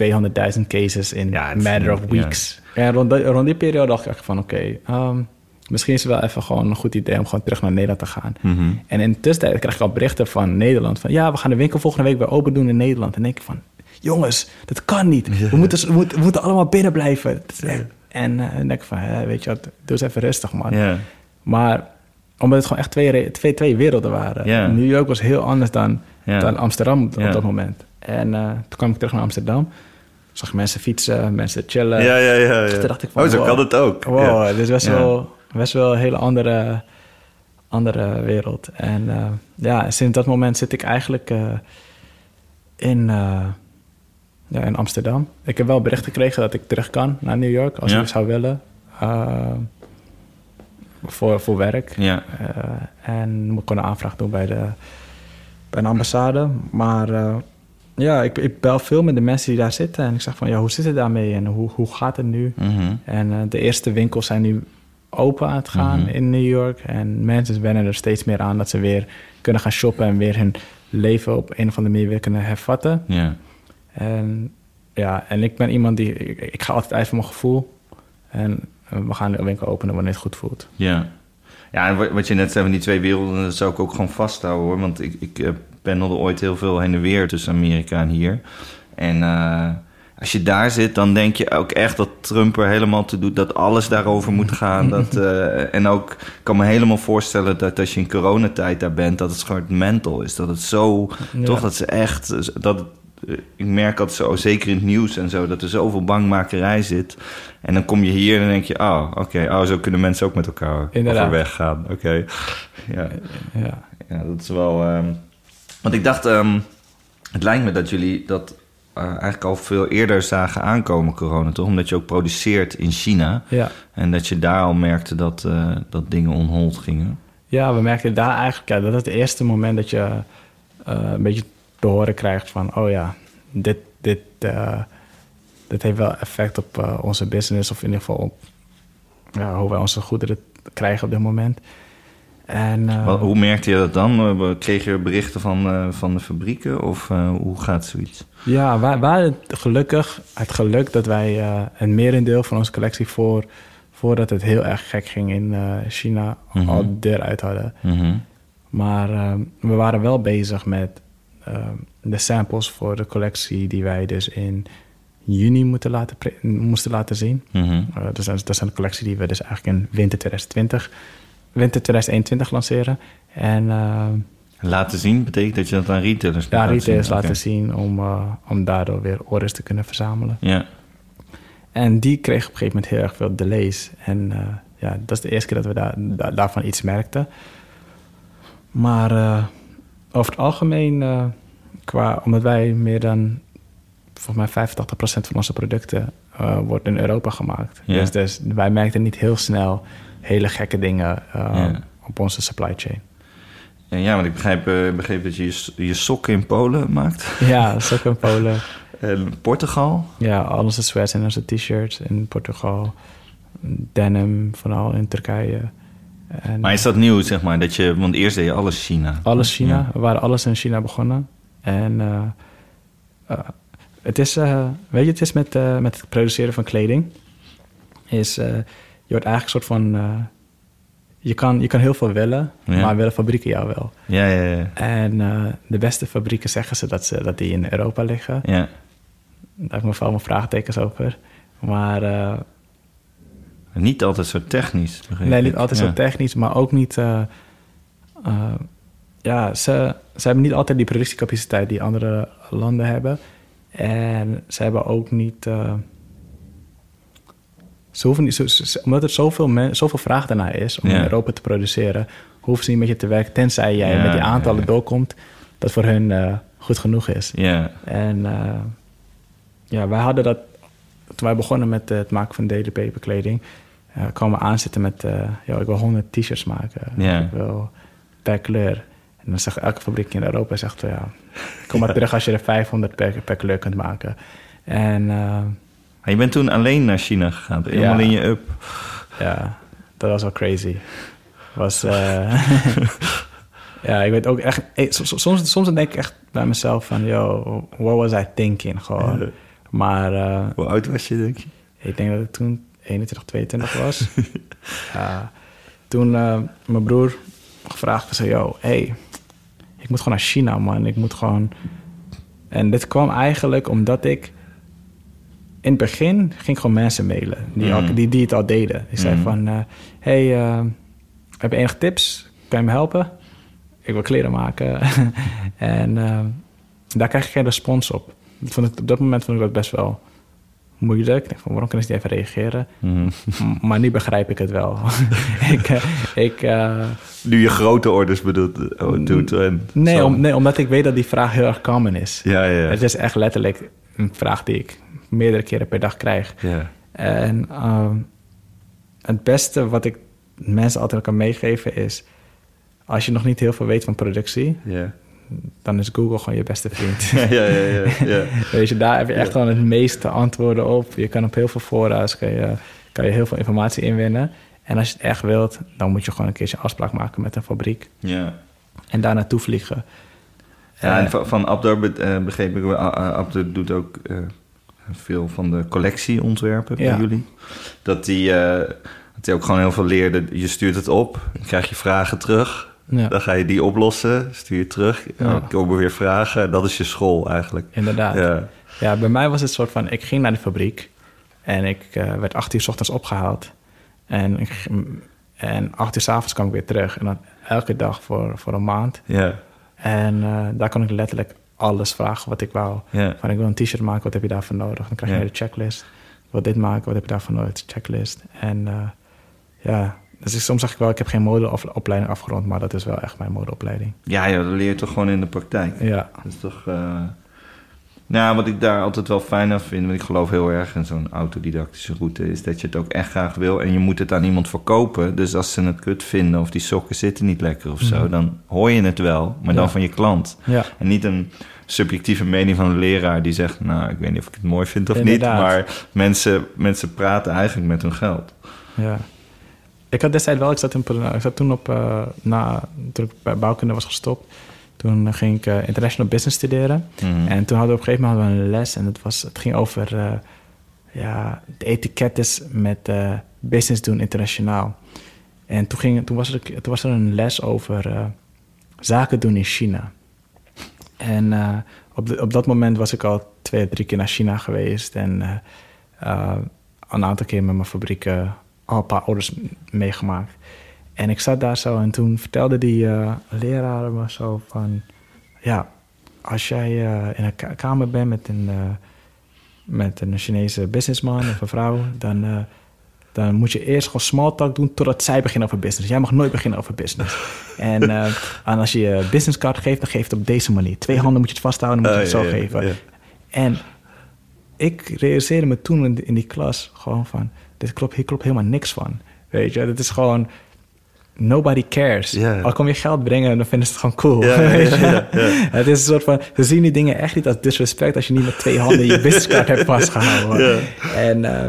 Speaker 3: 200.000 cases in a matter of weeks. En rond, rond, die periode dacht ik van oké, ehm, misschien is het wel even gewoon een goed idee om gewoon terug naar Nederland te gaan.
Speaker 2: Mhm.
Speaker 3: En in de tussentijd krijg ik al berichten van Nederland van ja, we gaan de winkel volgende week weer open doen in Nederland. En denk ik van jongens, dat kan niet. We, moeten, we, moeten, we moeten allemaal binnen blijven. En uh, dan denk ik van, weet je wat, doe eens even rustig, man. Maar omdat het gewoon echt twee, twee, twee werelden waren. New York was heel anders dan, dan Amsterdam op, dat moment. En uh, toen kwam ik terug naar Amsterdam. Zag mensen fietsen, mensen chillen.
Speaker 2: Ja, ja, ja. ja.
Speaker 3: Toen dacht ik van,
Speaker 2: oh, zo kan het ook.
Speaker 3: Wow, dit is best, wel, best wel een hele andere, andere wereld. En uh, ja, sinds dat moment zit ik eigenlijk in ja, in Amsterdam. Ik heb wel bericht gekregen dat ik terug kan naar New York als ik zou willen. Uh, voor, voor werk.
Speaker 2: Ja.
Speaker 3: Uh, en moet ik een aanvraag doen bij de, bij een ambassade. Maar uh, ja, ik, ik bel veel met de mensen die daar zitten. En ik zeg van, ja, hoe zit het daarmee? En hoe, hoe gaat het nu?
Speaker 2: Mm -hmm.
Speaker 3: En de eerste winkels zijn nu open aan het gaan mm -hmm. in New York. En mensen wennen er steeds meer aan dat ze weer kunnen gaan shoppen... en weer hun leven op een of andere manier weer kunnen hervatten.
Speaker 2: Ja.
Speaker 3: En ja, en ik ben iemand die... Ik, ik ga altijd uit van mijn gevoel. En we gaan de winkel openen wanneer het goed voelt.
Speaker 2: Ja. Ja, en wat je net zei van die twee werelden... dat zou ik ook gewoon vasthouden, hoor. Want ik, ik pendelde ooit heel veel heen en weer tussen Amerika en hier. En uh, als je daar zit, dan denk je ook echt dat Trump er helemaal te doet... dat alles daarover moet gaan. dat, uh, en ook, ik kan me helemaal voorstellen dat als je in coronatijd daar bent... dat het gewoon mental is. Dat het zo... Ja. Toch, dat ze echt... Dat ik merk dat zo, zeker in het nieuws en zo, dat er zoveel bangmakerij zit. En dan kom je hier en dan denk je, oh, oké, okay, oh, zo kunnen mensen ook met elkaar overweg gaan. Oké, okay. ja.
Speaker 3: ja.
Speaker 2: Ja, dat is wel... Um, want ik dacht, um, het lijkt me dat jullie dat uh, eigenlijk al veel eerder zagen aankomen, corona, toch? Omdat je ook produceert in China.
Speaker 3: Ja.
Speaker 2: En dat je daar al merkte dat, uh, dat dingen onhold gingen.
Speaker 3: Ja, we merkten daar eigenlijk, ja, dat het eerste moment dat je uh, een beetje te horen krijgt van, oh ja, dit, dit, uh, dit heeft wel effect op uh, onze business, of in ieder geval op ja, hoe wij onze goederen krijgen op dit moment. En, uh,
Speaker 2: Wat, hoe merkte je dat dan? Kreeg je berichten van, van de fabrieken of hoe gaat zoiets?
Speaker 3: Ja, wij waren gelukkig, het geluk dat wij een merendeel van onze collectie voor, voordat het heel erg gek ging in China, mm -hmm. al eruit hadden.
Speaker 2: Mm -hmm.
Speaker 3: Maar we waren wel bezig met uh, de samples voor de collectie die wij dus in juni moeten laten moesten laten zien.
Speaker 2: Mm -hmm.
Speaker 3: uh, dus dat is een collectie die we dus eigenlijk in winter 2020, winter 2021 lanceren. En, uh,
Speaker 2: laten zien betekent dat je dat aan retailers
Speaker 3: Ja, retailers zien. laten zien om, uh, om daardoor weer orders te kunnen verzamelen.
Speaker 2: Ja.
Speaker 3: En die kreeg op een gegeven moment heel erg veel delays. En uh, ja, dat is de eerste keer dat we daar, da daarvan iets merkten. Maar over het algemeen, uh, qua, omdat wij meer dan volgens mij 85% van onze producten uh, wordt in Europa gemaakt. Dus, dus, wij merkten niet heel snel hele gekke dingen
Speaker 2: ja.
Speaker 3: op onze supply chain.
Speaker 2: Ja, want ik begrijp, begreep dat je, je sokken in Polen maakt.
Speaker 3: Ja, sokken in Polen.
Speaker 2: en Portugal?
Speaker 3: Ja, al onze sweats en onze t-shirts in Portugal. Denim, vooral in Turkije.
Speaker 2: En, maar is dat nieuw, zeg maar? Dat je, want eerst deed je alles China.
Speaker 3: Alles China. Ja. We waren alles in China begonnen. En uh, uh, het is, uh, weet je, het is met, met het produceren van kleding. Is, je wordt eigenlijk een soort van... je, kan, je kan heel veel willen, ja. maar willen fabrieken jou wel.
Speaker 2: Ja, ja, ja.
Speaker 3: En de beste fabrieken zeggen ze dat, ze dat die in Europa liggen.
Speaker 2: Ja.
Speaker 3: Daar heb ik me vooral mijn vraagtekens over. Maar
Speaker 2: niet altijd zo technisch.
Speaker 3: Nee, niet altijd ja. zo technisch, maar ook niet. Uh, uh, ja, ze, ze hebben niet altijd die productiecapaciteit die andere landen hebben. En ze hebben ook niet. Uh, ze hoeven niet ze, omdat er zoveel, men, zoveel vraag daarna is om ja. in Europa te produceren, hoeven ze niet met je te werken, tenzij jij ja, met die aantallen doorkomt, dat voor hun goed genoeg is.
Speaker 2: Ja.
Speaker 3: En ja, wij hadden dat. Toen wij begonnen met het maken van daily paper kleding, uh, komen aanzitten met, uh, yo, ik wil 100 t-shirts maken.
Speaker 2: Yeah.
Speaker 3: Ik wil per kleur. En dan zegt elke fabriek in Europa, zegt, ja, kom maar terug als je er 500 per, per kleur kunt maken. En uh,
Speaker 2: Maar je bent toen alleen naar China gegaan, helemaal in je up.
Speaker 3: Ja, dat was wel crazy. Was, ja, ik weet ook echt... Soms, soms denk ik echt bij mezelf van... Yo, what was I thinking? Gewoon. Maar...
Speaker 2: Hoe oud was je, denk je?
Speaker 3: Ik denk dat ik toen 21, 22 was. ja, toen uh, mijn broer gevraagd, zei, yo, hey, ik moet gewoon naar China, man. Ik moet gewoon... En dit kwam eigenlijk omdat ik... In het begin ging gewoon mensen mailen die, mm. die, die het al deden. Ik zei mm. van, uh, hey, uh, heb je enige tips? Kan je me helpen? Ik wil kleren maken. en daar krijg ik geen respons op. Vond ik, op dat moment vond ik dat best wel moeilijk. Ik denk van, waarom kunnen ze niet even reageren? Mm. Maar nu begrijp ik het wel. ik, eh, ik, uh,
Speaker 2: nu je grote orders bedoelt, oh, doet. En
Speaker 3: nee, om, nee, omdat ik weet dat die vraag heel erg common is.
Speaker 2: Ja, ja.
Speaker 3: Het is echt letterlijk een vraag die ik meerdere keren per dag krijg.
Speaker 2: Ja.
Speaker 3: En uh, het beste wat ik mensen altijd kan meegeven is... als je nog niet heel veel weet van productie...
Speaker 2: Ja
Speaker 3: dan is Google gewoon je beste vriend.
Speaker 2: ja, ja, ja, ja.
Speaker 3: Weet je, daar heb je echt gewoon het meeste antwoorden op. Je kan op heel veel fora's kan je, kan je heel veel informatie inwinnen. En als je het echt wilt, dan moet je gewoon een keertje afspraak maken met een fabriek.
Speaker 2: Ja.
Speaker 3: En daar naartoe vliegen.
Speaker 2: Ja, en van, van Abdor uh, begreep ik, Abdor doet ook uh, veel van de collectieontwerpen bij jullie. Dat die, uh, dat die ook gewoon heel veel leerde. Je stuurt het op, dan krijg je vragen terug. Ja. Dan ga je die oplossen, stuur je terug, ja. komen weer vragen. Dat is je school eigenlijk.
Speaker 3: Inderdaad. Ja. ja, bij mij was het soort van, ik ging naar de fabriek en ik uh, werd acht uur s ochtends opgehaald. En, ik, en acht uur s avonds kwam ik weer terug. En dan elke dag voor, voor een maand.
Speaker 2: Ja.
Speaker 3: En uh, daar kon ik letterlijk alles vragen wat ik wou.
Speaker 2: Ja.
Speaker 3: Van ik wil een t-shirt maken, wat heb je daarvoor nodig? Dan krijg je de checklist. Ik wil dit maken, wat heb je daarvoor nodig? Checklist. En uh, ja, dus ik, soms zeg ik wel, ik heb geen modeopleiding afgerond, maar dat is wel echt mijn modeopleiding.
Speaker 2: Ja, ja dat leer je toch gewoon in de praktijk.
Speaker 3: Ja.
Speaker 2: Dat is toch... Uh... Nou, wat ik daar altijd wel fijn aan vind, want ik geloof heel erg in zo'n autodidactische route, is dat je het ook echt graag wil en je moet het aan iemand verkopen. Dus als ze het kut vinden of die sokken zitten niet lekker of zo, mm. dan hoor je het wel, maar dan van je klant.
Speaker 3: Ja.
Speaker 2: En niet een subjectieve mening van een leraar die zegt, nou, ik weet niet of ik het mooi vind of Inderdaad. niet, maar mensen, mensen praten eigenlijk met hun geld.
Speaker 3: Ja. Ik had destijds wel, ik zat, in, ik zat toen op, uh, na, toen ik bij bouwkunde was gestopt, toen ging ik uh, international business studeren.
Speaker 2: Mm.
Speaker 3: En toen hadden we op een gegeven moment een les en het, was, het ging over uh, ja, de etikettes met business doen internationaal. En toen, ging, toen, was er, toen was er een les over zaken doen in China. En op, de, op dat moment was ik al twee, drie keer naar China geweest en een aantal keer met mijn fabrieken al een paar orders meegemaakt. En ik zat daar zo en toen vertelde die uh, leraar me zo van... Ja, als jij uh, in een kamer bent met een, uh, met een Chinese businessman of een vrouw... dan, dan moet je eerst gewoon small talk doen totdat zij beginnen over business. Jij mag nooit beginnen over business. en, en als je je businesscard geeft, dan geef je het op deze manier. Twee handen moet je het vasthouden, dan moet je het zo geven. En ik realiseerde me toen in die klas gewoon van dit klopt, hier klopt helemaal niks van. Weet je, het is gewoon... Nobody cares.
Speaker 2: Yeah.
Speaker 3: Al kom je geld brengen, dan vinden ze het gewoon cool. het is een soort van... Ze zien die dingen echt niet als disrespect... als je niet met twee handen je businesscard hebt vastgehouden. En uh,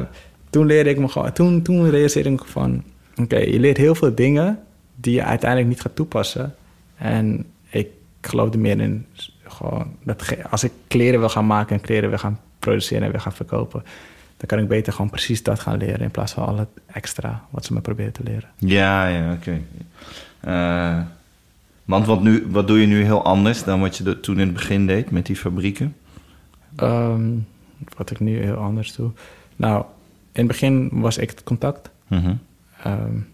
Speaker 3: toen leerde ik me gewoon... Toen, toen realiseerde ik van... Oké, je leert heel veel dingen... die je uiteindelijk niet gaat toepassen. En ik geloofde meer in... Gewoon dat als ik kleren wil gaan maken... en kleren wil gaan produceren en wil gaan verkopen dan kan ik beter gewoon precies dat gaan leren in plaats van al het extra wat ze me proberen te leren.
Speaker 2: Ja, ja, oké. Okay. Uh, want wat, nu, wat doe je nu heel anders dan wat je toen in het begin deed met die fabrieken?
Speaker 3: Um, wat ik nu heel anders doe. Nou, in het begin was ik het contact.
Speaker 2: Mm -hmm.
Speaker 3: um,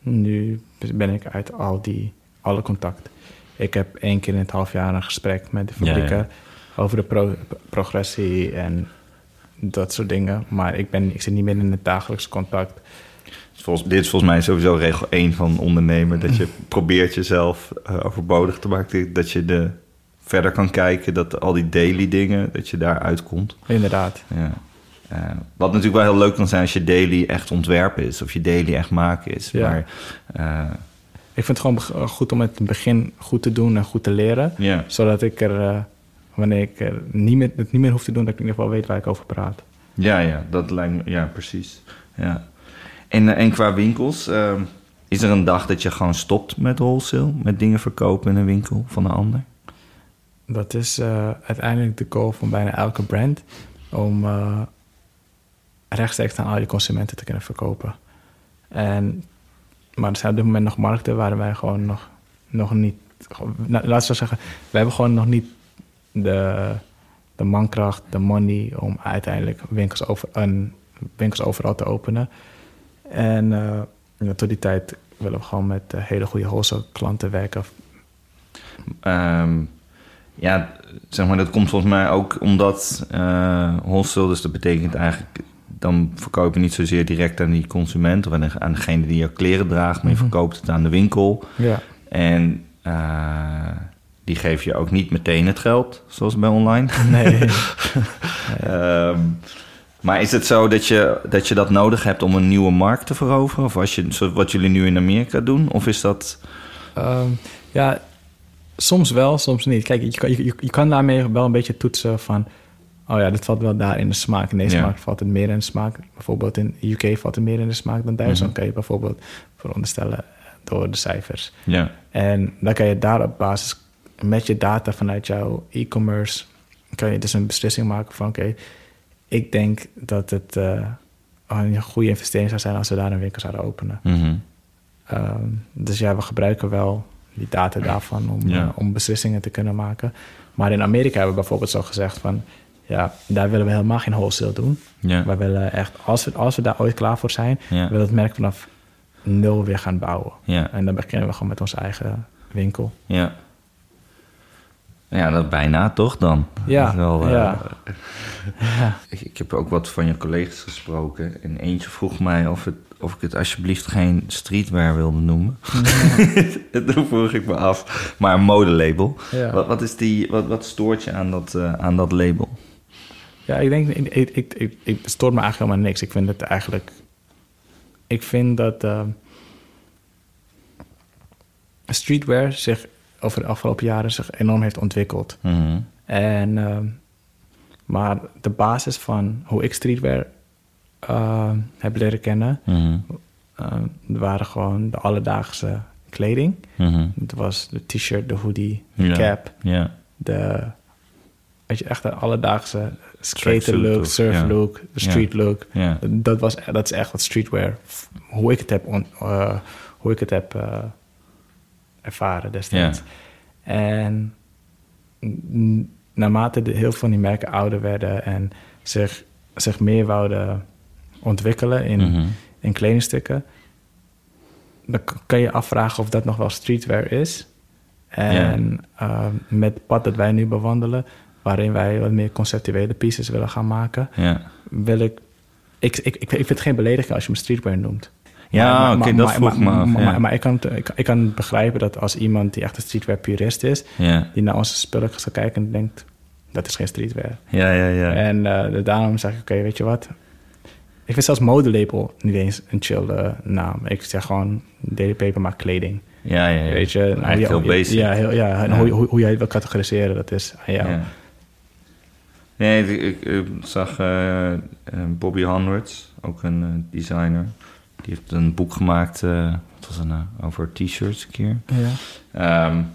Speaker 3: nu ben ik uit al die, alle contact. Ik heb één keer in het half jaar een gesprek met de fabrieken ja, ja. over de pro progressie en dat soort dingen. Maar ik, ben, ik zit niet meer in het dagelijks contact.
Speaker 2: Volgens, dit is volgens mij sowieso regel 1 van ondernemer. Dat je probeert jezelf uh, overbodig te maken. Dat je de, verder kan kijken. Dat al die daily dingen, dat je daar uitkomt.
Speaker 3: Inderdaad.
Speaker 2: Ja. Uh, wat natuurlijk wel heel leuk kan zijn als je daily echt ontwerpen is. Of je daily echt maken is.
Speaker 3: Ja.
Speaker 2: Maar, uh,
Speaker 3: ik vind het gewoon goed om het begin goed te doen en goed te leren. Zodat ik er wanneer ik niet meer, het niet meer hoef te doen, dat ik in ieder geval weet waar ik over praat.
Speaker 2: Ja, ja, dat lijkt me, ja, precies. Ja. En, eh, en qua winkels, ehm, is er een dag dat je gewoon stopt met wholesale, met dingen verkopen in een winkel van een ander?
Speaker 3: Dat is uh, uiteindelijk de goal van bijna elke brand, om uh, rechtstreeks aan al je consumenten te kunnen verkopen. En, maar er zijn op dit moment nog markten waar wij gewoon nog, nog niet, nou, laten we zeggen, we hebben gewoon nog niet de, de mankracht, de money om uiteindelijk winkels, over, een, winkels overal te openen. En uh, tot die tijd willen we gewoon met uh, hele goede wholesale klanten werken.
Speaker 2: Um, ja, zeg maar, dat komt volgens mij ook omdat uh, wholesale, dus dat betekent eigenlijk, dan verkoop je niet zozeer direct aan die consument of aan, degene die je kleren draagt, maar je
Speaker 3: Mhm.
Speaker 2: verkoopt het aan de winkel.
Speaker 3: Ja.
Speaker 2: En die geef je ook niet meteen het geld, zoals bij online.
Speaker 3: Nee.
Speaker 2: um, maar is het zo dat je, dat je dat nodig hebt om een nieuwe markt te veroveren? Of als je, wat jullie nu in Amerika doen? Of is dat...
Speaker 3: Um, ja, soms wel, soms niet. Kijk, je, je, je, je, kan daarmee wel een beetje toetsen van... oh ja, dit valt wel daar in de smaak. In deze ja. markt valt het meer in de smaak. Bijvoorbeeld in de UK valt het meer in de smaak dan Duitsland. Mm -hmm. kan je bijvoorbeeld veronderstellen door de cijfers.
Speaker 2: Ja.
Speaker 3: En dan kan je daar op basis... met je data vanuit jouw e-commerce... kan je dus een beslissing maken van... oké, okay, ik denk dat het uh, een goede investering zou zijn... als we daar een winkel zouden openen.
Speaker 2: Mm -hmm.
Speaker 3: um, dus ja, we gebruiken wel die data daarvan om, ja. uh, om beslissingen te kunnen maken. Maar in Amerika hebben we bijvoorbeeld zo gezegd van... ja, daar willen we helemaal geen wholesale doen.
Speaker 2: Ja.
Speaker 3: We willen echt, als we, als we daar ooit klaar voor zijn...
Speaker 2: Ja.
Speaker 3: willen we het merk vanaf nul weer gaan bouwen.
Speaker 2: Ja.
Speaker 3: En dan beginnen we gewoon met onze eigen winkel.
Speaker 2: Ja. Ja, dat bijna toch dan?
Speaker 3: Ja,
Speaker 2: wel, uh,
Speaker 3: ja.
Speaker 2: Ik, ik, heb ook wat van je collega's gesproken. En eentje vroeg mij of, het, of ik het alsjeblieft geen streetwear wilde noemen. Ja. Toen vroeg ik me af. Maar een modelabel.
Speaker 3: Ja.
Speaker 2: Wat, wat, is die, wat, wat stoort je aan dat, uh, aan dat label?
Speaker 3: Ja, ik denk, ik, ik, ik, ik, ik stoort me eigenlijk helemaal niks. Ik vind het eigenlijk... Ik vind dat uh, streetwear zich over de afgelopen jaren zich enorm heeft ontwikkeld.
Speaker 2: Mm -hmm.
Speaker 3: En, uh, maar de basis van hoe ik streetwear uh, heb leren kennen,
Speaker 2: mm -hmm.
Speaker 3: uh, waren gewoon de alledaagse kleding.
Speaker 2: Mm -hmm.
Speaker 3: Het was de t-shirt, de hoodie, de
Speaker 2: ja.
Speaker 3: cap,
Speaker 2: ja.
Speaker 3: de weet je, echt de alledaagse skater look, surf
Speaker 2: ja.
Speaker 3: look, de street
Speaker 2: ja.
Speaker 3: look.
Speaker 2: Ja.
Speaker 3: Dat, was, dat is echt wat streetwear, hoe ik het heb, on, uh, hoe ik het heb uh, ervaren destijds.
Speaker 2: Ja.
Speaker 3: En naarmate de, heel veel van die merken ouder werden en zich, zich meer wouden ontwikkelen in,
Speaker 2: mm -hmm.
Speaker 3: in kledingstukken, dan kan je afvragen of dat nog wel streetwear is. En ja. uh, met het pad dat wij nu bewandelen, waarin wij wat meer conceptuele pieces willen gaan maken,
Speaker 2: ja.
Speaker 3: wil ik ik, ik, ik, ik vind het geen belediging als je me streetwear noemt.
Speaker 2: Ja, oké, okay, dat vroeg me af.
Speaker 3: Maar,
Speaker 2: ja.
Speaker 3: maar, maar ik, kan, ik, ik, kan begrijpen dat als iemand die echt een streetwear purist is... Die naar onze spullen gaat kijken en denkt... dat is geen streetwear.
Speaker 2: Ja, ja, ja.
Speaker 3: En uh, daarom zeg ik, oké, okay, weet je wat... Ik vind zelfs modelabel niet eens een chill uh, naam. Ik zeg gewoon, Daily Paper maakt kleding.
Speaker 2: Ja, ja, ja.
Speaker 3: Weet je,
Speaker 2: Eigenlijk
Speaker 3: hoe,
Speaker 2: heel basic.
Speaker 3: Ja, heel, ja, en ja. Hoe, hoe, hoe, jij het wil categoriseren, dat is aan jou.
Speaker 2: Ja. Nee, ik, ik zag uh, Bobby Hundreds, ook een designer. Die heeft een boek gemaakt, uh, wat was het nou, over t-shirts een keer.
Speaker 3: Ja.
Speaker 2: Um,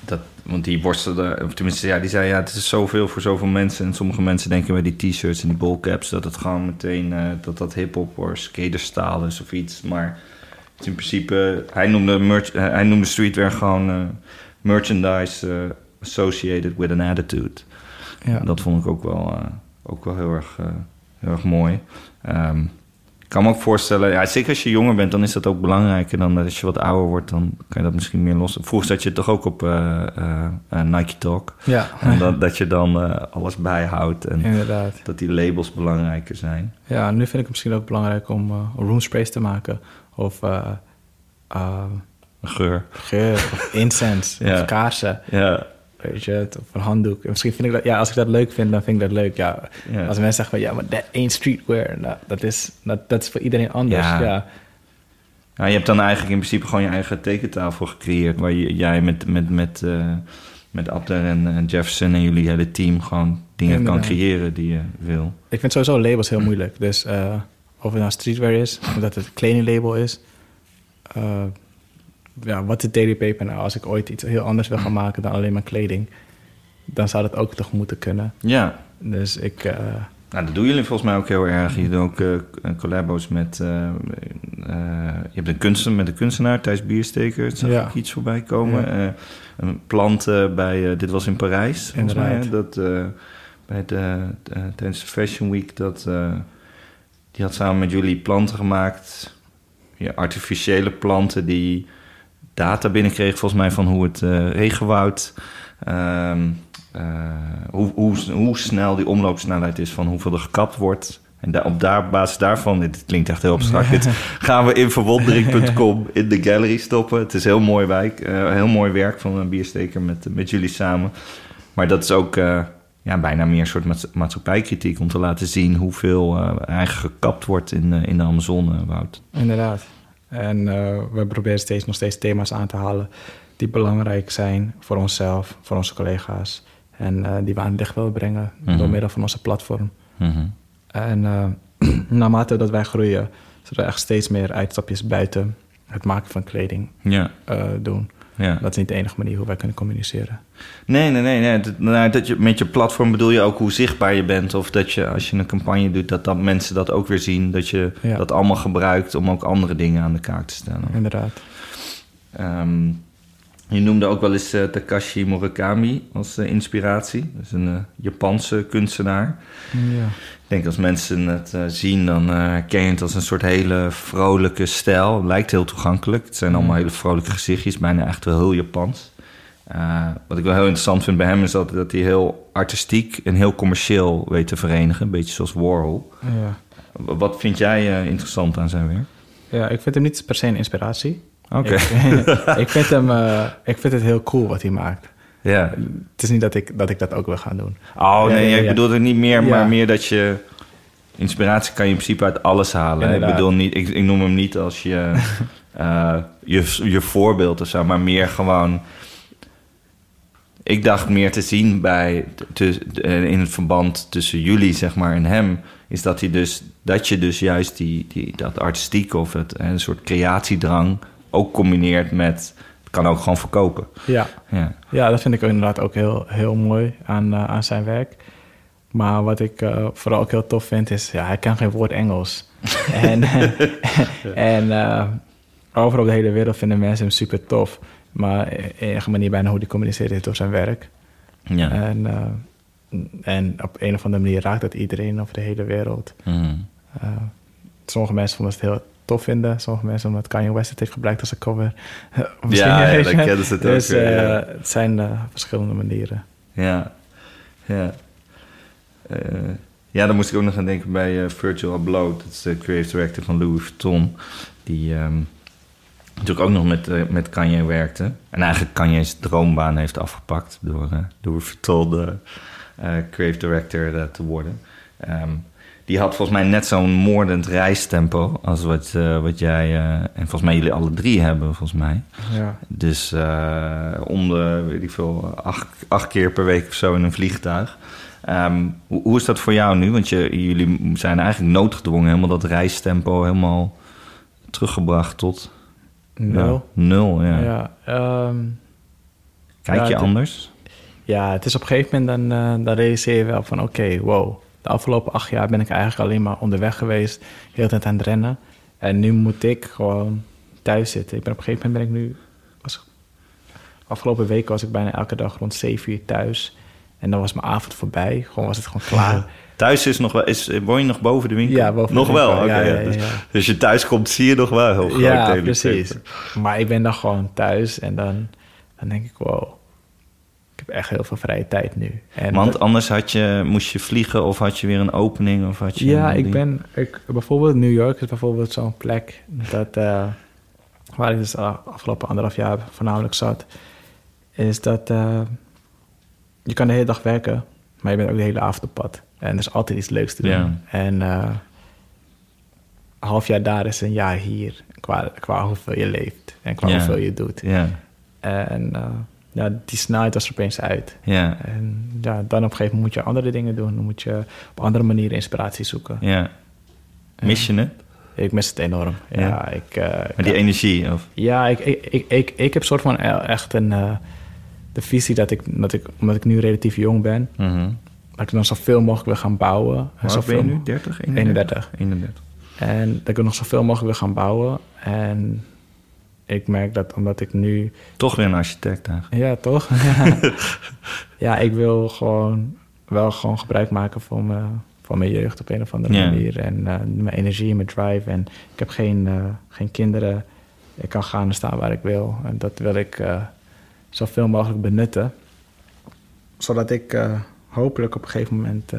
Speaker 2: dat, want die worstelde, of tenminste, ja, die zei ja, het is zoveel voor zoveel mensen. En sommige mensen denken bij die t-shirts en die ballcaps dat het gewoon meteen uh, dat dat hip-hop of skaterstaal is of iets. Maar het is in principe, hij noemde, merch, hij noemde streetwear gewoon uh, merchandise associated with an attitude.
Speaker 3: Ja.
Speaker 2: Dat vond ik ook wel, ook wel heel, erg, heel erg mooi. Um, ik kan me ook voorstellen, ja, zeker als je jonger bent, dan is dat ook belangrijker dan als je wat ouder wordt, dan kan je dat misschien meer los. Vroeger zat je toch ook op uh, uh, Nike Talk.
Speaker 3: Ja.
Speaker 2: En dat, dat je dan uh, alles bijhoudt en
Speaker 3: Inderdaad.
Speaker 2: dat die labels belangrijker zijn.
Speaker 3: Ja, nu vind ik het misschien ook belangrijk om roomsprays te maken of
Speaker 2: geur.
Speaker 3: Geur of incense
Speaker 2: ja.
Speaker 3: of kaarsen.
Speaker 2: Ja.
Speaker 3: Weet je, of een handdoek. Misschien vind ik dat, ja, als ik dat leuk vind, dan vind ik dat leuk. Ja,
Speaker 2: ja.
Speaker 3: Als mensen zeggen van, ja, maar dat ain't streetwear. Nou, dat, is, dat, dat is voor iedereen anders. Ja. ja.
Speaker 2: Ja, je hebt dan eigenlijk in principe gewoon je eigen tekentafel gecreëerd... waar je, jij met, met, met, uh, met Abder en Jefferson en jullie hele team gewoon dingen kan creëren die je wil.
Speaker 3: Ik vind sowieso labels heel moeilijk. Dus of het nou streetwear is, of dat het kledinglabel is. Ja, wat is Daily Paper nou? Als ik ooit iets heel anders wil gaan maken dan alleen maar kleding, dan zou dat ook toch moeten kunnen.
Speaker 2: Ja.
Speaker 3: Dus ik...
Speaker 2: Nou, dat doen jullie volgens mij ook heel erg. Je doet ook uh, collabos met... Uh, uh, je hebt een kunstenaar met een kunstenaar, Thijs Biersteker. Zag ja. ik iets voorbij komen. Ja. een plant bij... dit was in Parijs, volgens mij. Dat, bij de, tijdens de Fashion Week... Dat, die had samen met jullie planten gemaakt. Ja, artificiële planten die data binnenkregen... volgens mij van hoe het regenwoud... Ehm, eh, hoe, hoe, hoe snel die omloopsnelheid is van hoeveel er gekapt wordt. En op daar, basis daarvan, dit klinkt echt heel abstract, dit gaan we in verwondering.com in de gallery stoppen. Het is heel mooi wijk, uh, heel mooi werk van een biersteker met, met jullie samen. Maar dat is ook uh, ja, bijna meer een soort maatschappijkritiek om te laten zien hoeveel uh, eigenlijk gekapt wordt in, in de Amazonewoud.
Speaker 3: Inderdaad. En we proberen steeds nog steeds thema's aan te halen die belangrijk zijn voor onszelf, voor onze collega's. En uh, die we aan het licht willen brengen door mhm. middel van onze platform.
Speaker 2: Mhm.
Speaker 3: En uh, naarmate dat wij groeien, zullen we echt steeds meer uitstapjes buiten het maken van kleding doen. Ja. Dat is niet de enige manier hoe wij kunnen communiceren.
Speaker 2: Nee, nee, nee. nee. Dat, nou, dat je, met je platform bedoel je ook hoe zichtbaar je bent. Of dat je, als je een campagne doet, dat, dat mensen dat ook weer zien. Dat je dat allemaal gebruikt om ook andere dingen aan de kaak te stellen.
Speaker 3: Inderdaad.
Speaker 2: Um, je noemde ook wel eens uh, Takashi Murakami als uh, inspiratie. Dat is een uh, Japanse kunstenaar.
Speaker 3: Ja.
Speaker 2: Ik denk als mensen het zien, dan ken je het als een soort hele vrolijke stijl. Lijkt heel toegankelijk. Het zijn allemaal hele vrolijke gezichtjes, bijna echt wel heel Japans. wat ik wel heel interessant vind bij hem is dat, dat hij heel artistiek en heel commercieel weet te verenigen. Een beetje zoals Warhol.
Speaker 3: Ja.
Speaker 2: Wat vind jij interessant aan zijn werk?
Speaker 3: Ja, ik vind hem niet per se een inspiratie.
Speaker 2: Oké.
Speaker 3: Ik, vind hem, ik vind het heel cool wat hij maakt.
Speaker 2: Ja.
Speaker 3: Het is niet dat ik dat, ik dat ook wil gaan doen.
Speaker 2: Oh nee, ja, ik bedoel het niet meer, maar meer dat je... Inspiratie kan je in principe uit alles halen. Ik bedoel niet, ik, ik, noem hem niet als je, uh, je, je voorbeeld of zo, maar meer gewoon... Ik dacht meer te zien bij, te, in het verband tussen jullie zeg maar, en hem, is dat, hij dus, dat je dus juist die, die, dat artistiek of het, een soort creatiedrang ook combineert met... Kan ook gewoon verkopen.
Speaker 3: Ja,
Speaker 2: ja.
Speaker 3: ja dat vind ik inderdaad ook heel, heel mooi aan, uh, aan zijn werk. Maar wat ik uh, vooral ook heel tof vind is... Ja, hij kan geen woord Engels. en en uh, overal op de hele wereld vinden mensen hem super tof. Maar enige manier bijna hoe hij communiceert is door zijn werk.
Speaker 2: Ja.
Speaker 3: En, en op een of andere manier raakt dat iedereen over de hele wereld.
Speaker 2: Mm.
Speaker 3: sommige mensen vonden het heel tof vinden. Sommige mensen omdat Kanye West het heeft gebruikt als een cover.
Speaker 2: ja, ja, dan kennen ze het
Speaker 3: dus,
Speaker 2: ook.
Speaker 3: Uh, het zijn uh, verschillende manieren.
Speaker 2: Ja, ja. Uh, ja, dan moest ik ook nog aan denken bij Virgil Abloh. Dat is de creative director van Louis Vuitton. Die um, natuurlijk ook nog met, met Kanye werkte. En eigenlijk Kanye's droombaan heeft afgepakt... door, door Vuitton de creative director te worden. Um, die had volgens mij net zo'n moordend reistempo als wat, uh, wat jij uh, en volgens mij jullie alle drie hebben, volgens mij.
Speaker 3: Ja.
Speaker 2: Dus uh, om de, weet ik veel, acht, acht keer per week of zo in een vliegtuig. Um, hoe, hoe, is dat voor jou nu? Want je, jullie zijn eigenlijk noodgedwongen helemaal dat reistempo helemaal teruggebracht tot...
Speaker 3: Nul.
Speaker 2: Ja, nul, ja.
Speaker 3: ja um,
Speaker 2: Kijk ja, je anders?
Speaker 3: Ja, het is op een gegeven moment dan, dan realiseer je wel van oké, okay, wow de afgelopen acht jaar ben ik eigenlijk alleen maar onderweg geweest, heel de tijd aan het rennen. En nu moet ik gewoon thuis zitten. Ik ben op een gegeven moment ben ik nu. Was, afgelopen week was ik bijna elke dag rond 7 uur thuis. En dan was mijn avond voorbij. Gewoon was het gewoon klaar.
Speaker 2: Thuis is nog wel, is, woon je nog boven de winkel?
Speaker 3: Ja, boven
Speaker 2: nog
Speaker 3: de
Speaker 2: winkel.
Speaker 3: wel.
Speaker 2: Okay,
Speaker 3: ja, ja,
Speaker 2: dus, dus, je thuis komt, zie je nog wel heel groot.
Speaker 3: Ja, precies. Maar ik ben dan gewoon thuis en dan, dan denk ik, wow, ik heb echt heel veel vrije tijd nu.
Speaker 2: En Want anders had je, moest je vliegen of had je weer een opening? Of had je
Speaker 3: ja, ik ben... Ik, bijvoorbeeld New York is bijvoorbeeld zo'n plek... Dat, uh, waar ik dus de afgelopen anderhalf jaar voornamelijk zat... is dat uh, je kan de hele dag werken... maar je bent ook de hele avond op pad. En er is altijd iets leuks te doen.
Speaker 2: Ja.
Speaker 3: En uh, een half jaar daar is een jaar hier... qua, qua hoeveel je leeft en qua
Speaker 2: ja.
Speaker 3: hoeveel je doet.
Speaker 2: Ja.
Speaker 3: En ja, die snelheid was er opeens uit.
Speaker 2: Ja.
Speaker 3: En ja, dan op een gegeven moment moet je andere dingen doen. Dan moet je op andere manieren inspiratie zoeken.
Speaker 2: Ja. Mis je het?
Speaker 3: Ik mis het enorm. Ja, ik, uh,
Speaker 2: maar die energie? Of?
Speaker 3: Ja, ik, ik, ik, ik, ik heb soort van e- echt een... Uh, de visie dat ik, dat ik, omdat ik nu relatief jong ben...
Speaker 2: Mm
Speaker 3: dat ik dan zoveel mogelijk wil gaan bouwen.
Speaker 2: Hoe ben je nu? 30?
Speaker 3: 31.
Speaker 2: 31.
Speaker 3: En dat ik nog zoveel mogelijk wil gaan bouwen. En ik merk dat omdat ik nu...
Speaker 2: Toch weer een architect eigenlijk.
Speaker 3: Ja, toch? ja, ik wil gewoon wel gewoon gebruik maken van mijn, van mijn jeugd op een of andere manier. En uh, mijn energie en mijn drive. En ik heb geen, uh, geen kinderen. Ik kan gaan en staan waar ik wil. En dat wil ik uh, zoveel mogelijk benutten. Zodat ik hopelijk op een gegeven moment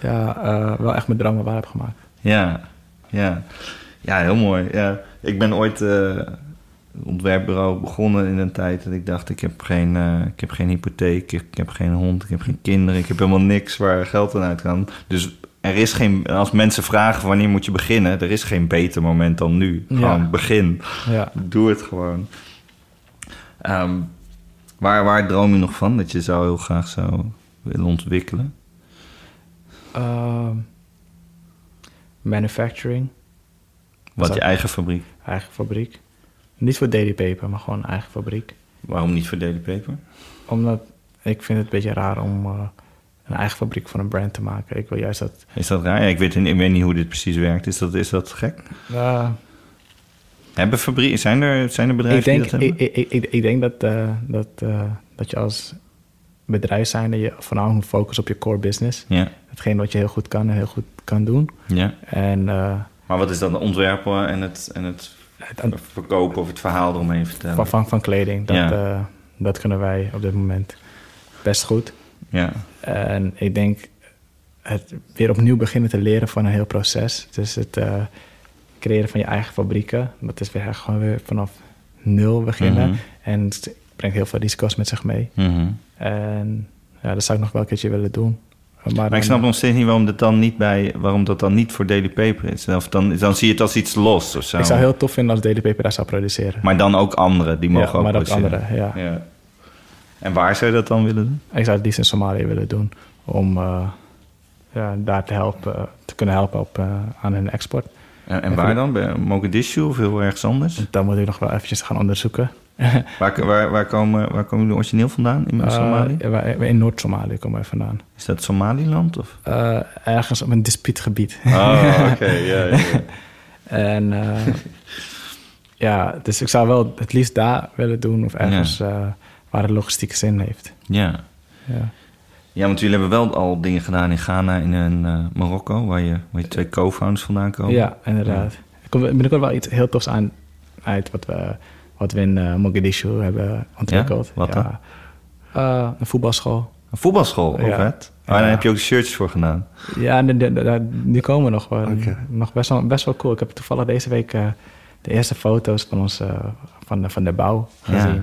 Speaker 3: ja, wel echt mijn dromen waar heb gemaakt.
Speaker 2: Ja, ja. Ja heel mooi. Ja. Ik ben ooit uh, ontwerpbureau begonnen in een tijd dat ik dacht: ik heb geen, uh, ik heb geen hypotheek, ik heb geen hond, ik heb geen kinderen, ik heb helemaal niks waar geld aan uit kan. Dus er is geen, als mensen vragen wanneer moet je beginnen, er is geen beter moment dan nu. Gewoon
Speaker 3: Ja.
Speaker 2: begin.
Speaker 3: Ja.
Speaker 2: Doe het gewoon. Um, waar, waar droom je nog van dat je zou heel graag zou willen ontwikkelen?
Speaker 3: Uh, manufacturing.
Speaker 2: Wat je eigen fabriek?
Speaker 3: Eigen fabriek. Niet voor Daily Paper, maar gewoon eigen fabriek.
Speaker 2: Waarom niet voor Daily Paper?
Speaker 3: Omdat ik vind het een beetje raar om uh, een eigen fabriek van een brand te maken. Ik wil juist dat...
Speaker 2: Is dat raar? Ja, ik, weet, ik weet niet hoe dit precies werkt. Is dat, is dat gek?
Speaker 3: Uh,
Speaker 2: hebben fabrieken... Zijn er, zijn er bedrijven
Speaker 3: ik denk,
Speaker 2: die dat
Speaker 3: ik, ik, ik, ik, denk dat, uh, dat, uh, dat je als bedrijf zijnde je voornamelijk moet focussen op je core business.
Speaker 2: Ja.
Speaker 3: Hetgeen wat je heel goed kan en heel goed kan doen.
Speaker 2: Ja.
Speaker 3: En,
Speaker 2: maar wat is dan ontwerpen en het, en het verkopen of het verhaal eromheen vertellen?
Speaker 3: Van, van, van kleding. Dat,
Speaker 2: Ja.
Speaker 3: uh, dat kunnen wij op dit moment best goed.
Speaker 2: Ja.
Speaker 3: En ik denk het weer opnieuw beginnen te leren van een heel proces. Dus het uh, creëren van je eigen fabrieken. Dat is weer gewoon weer vanaf nul beginnen.
Speaker 2: Mhm.
Speaker 3: En het brengt heel veel risico's met zich mee.
Speaker 2: Mhm.
Speaker 3: En ja, dat zou ik nog wel een keertje willen doen. Maar,
Speaker 2: Maar
Speaker 3: dan-
Speaker 2: ik snap nog steeds niet waarom dat dan niet bij, waarom dat dan niet voor Daily Paper is. Of dan, dan zie je het als iets los of zo.
Speaker 3: Ik zou heel tof vinden als Daily Paper daar zou produceren.
Speaker 2: Maar dan ook anderen, die mogen
Speaker 3: ja,
Speaker 2: ook
Speaker 3: maar ook anderen, ja.
Speaker 2: Ja. En waar zou je dat dan willen doen?
Speaker 3: Ik zou het liefst in Somalië willen doen. Om uh, ja, daar te helpen, te kunnen helpen op, uh, aan hun export.
Speaker 2: En, en waar dan? Bij Mogadishu of heel ergens anders?
Speaker 3: Dat moet ik nog wel eventjes gaan onderzoeken.
Speaker 2: waar, waar, waar, komen, waar komen jullie origineel vandaan in Somalië?
Speaker 3: Uh, in Noord-Somalië komen wij vandaan.
Speaker 2: Is dat Somaliland? Of?
Speaker 3: Uh, ergens op een dispuutgebied.
Speaker 2: Oh, oké. Ja, ja,
Speaker 3: en uh, ja, dus ik zou wel het liefst daar willen doen of ergens ja. waar het logistieke zin heeft.
Speaker 2: Ja.
Speaker 3: ja.
Speaker 2: Ja, want jullie hebben wel al dingen gedaan in Ghana en in Marokko, waar je, waar je twee co-founders vandaan komen.
Speaker 3: Ja, inderdaad. Er komt binnenkort wel iets heel tofs aan uit wat we, wat we in uh, Mogadishu hebben ontwikkeld.
Speaker 2: Ja? Wat dan?
Speaker 3: Uh, een voetbalschool.
Speaker 2: Een voetbalschool, ja. vet. Oh, en daar heb je ook shirts voor gedaan.
Speaker 3: Ja, de, de, de, die komen nog wel. Okay. Nog best wel, best wel cool. Ik heb toevallig deze week uh, de eerste foto's van ons uh, van, de, van de bouw gezien.
Speaker 2: Ja.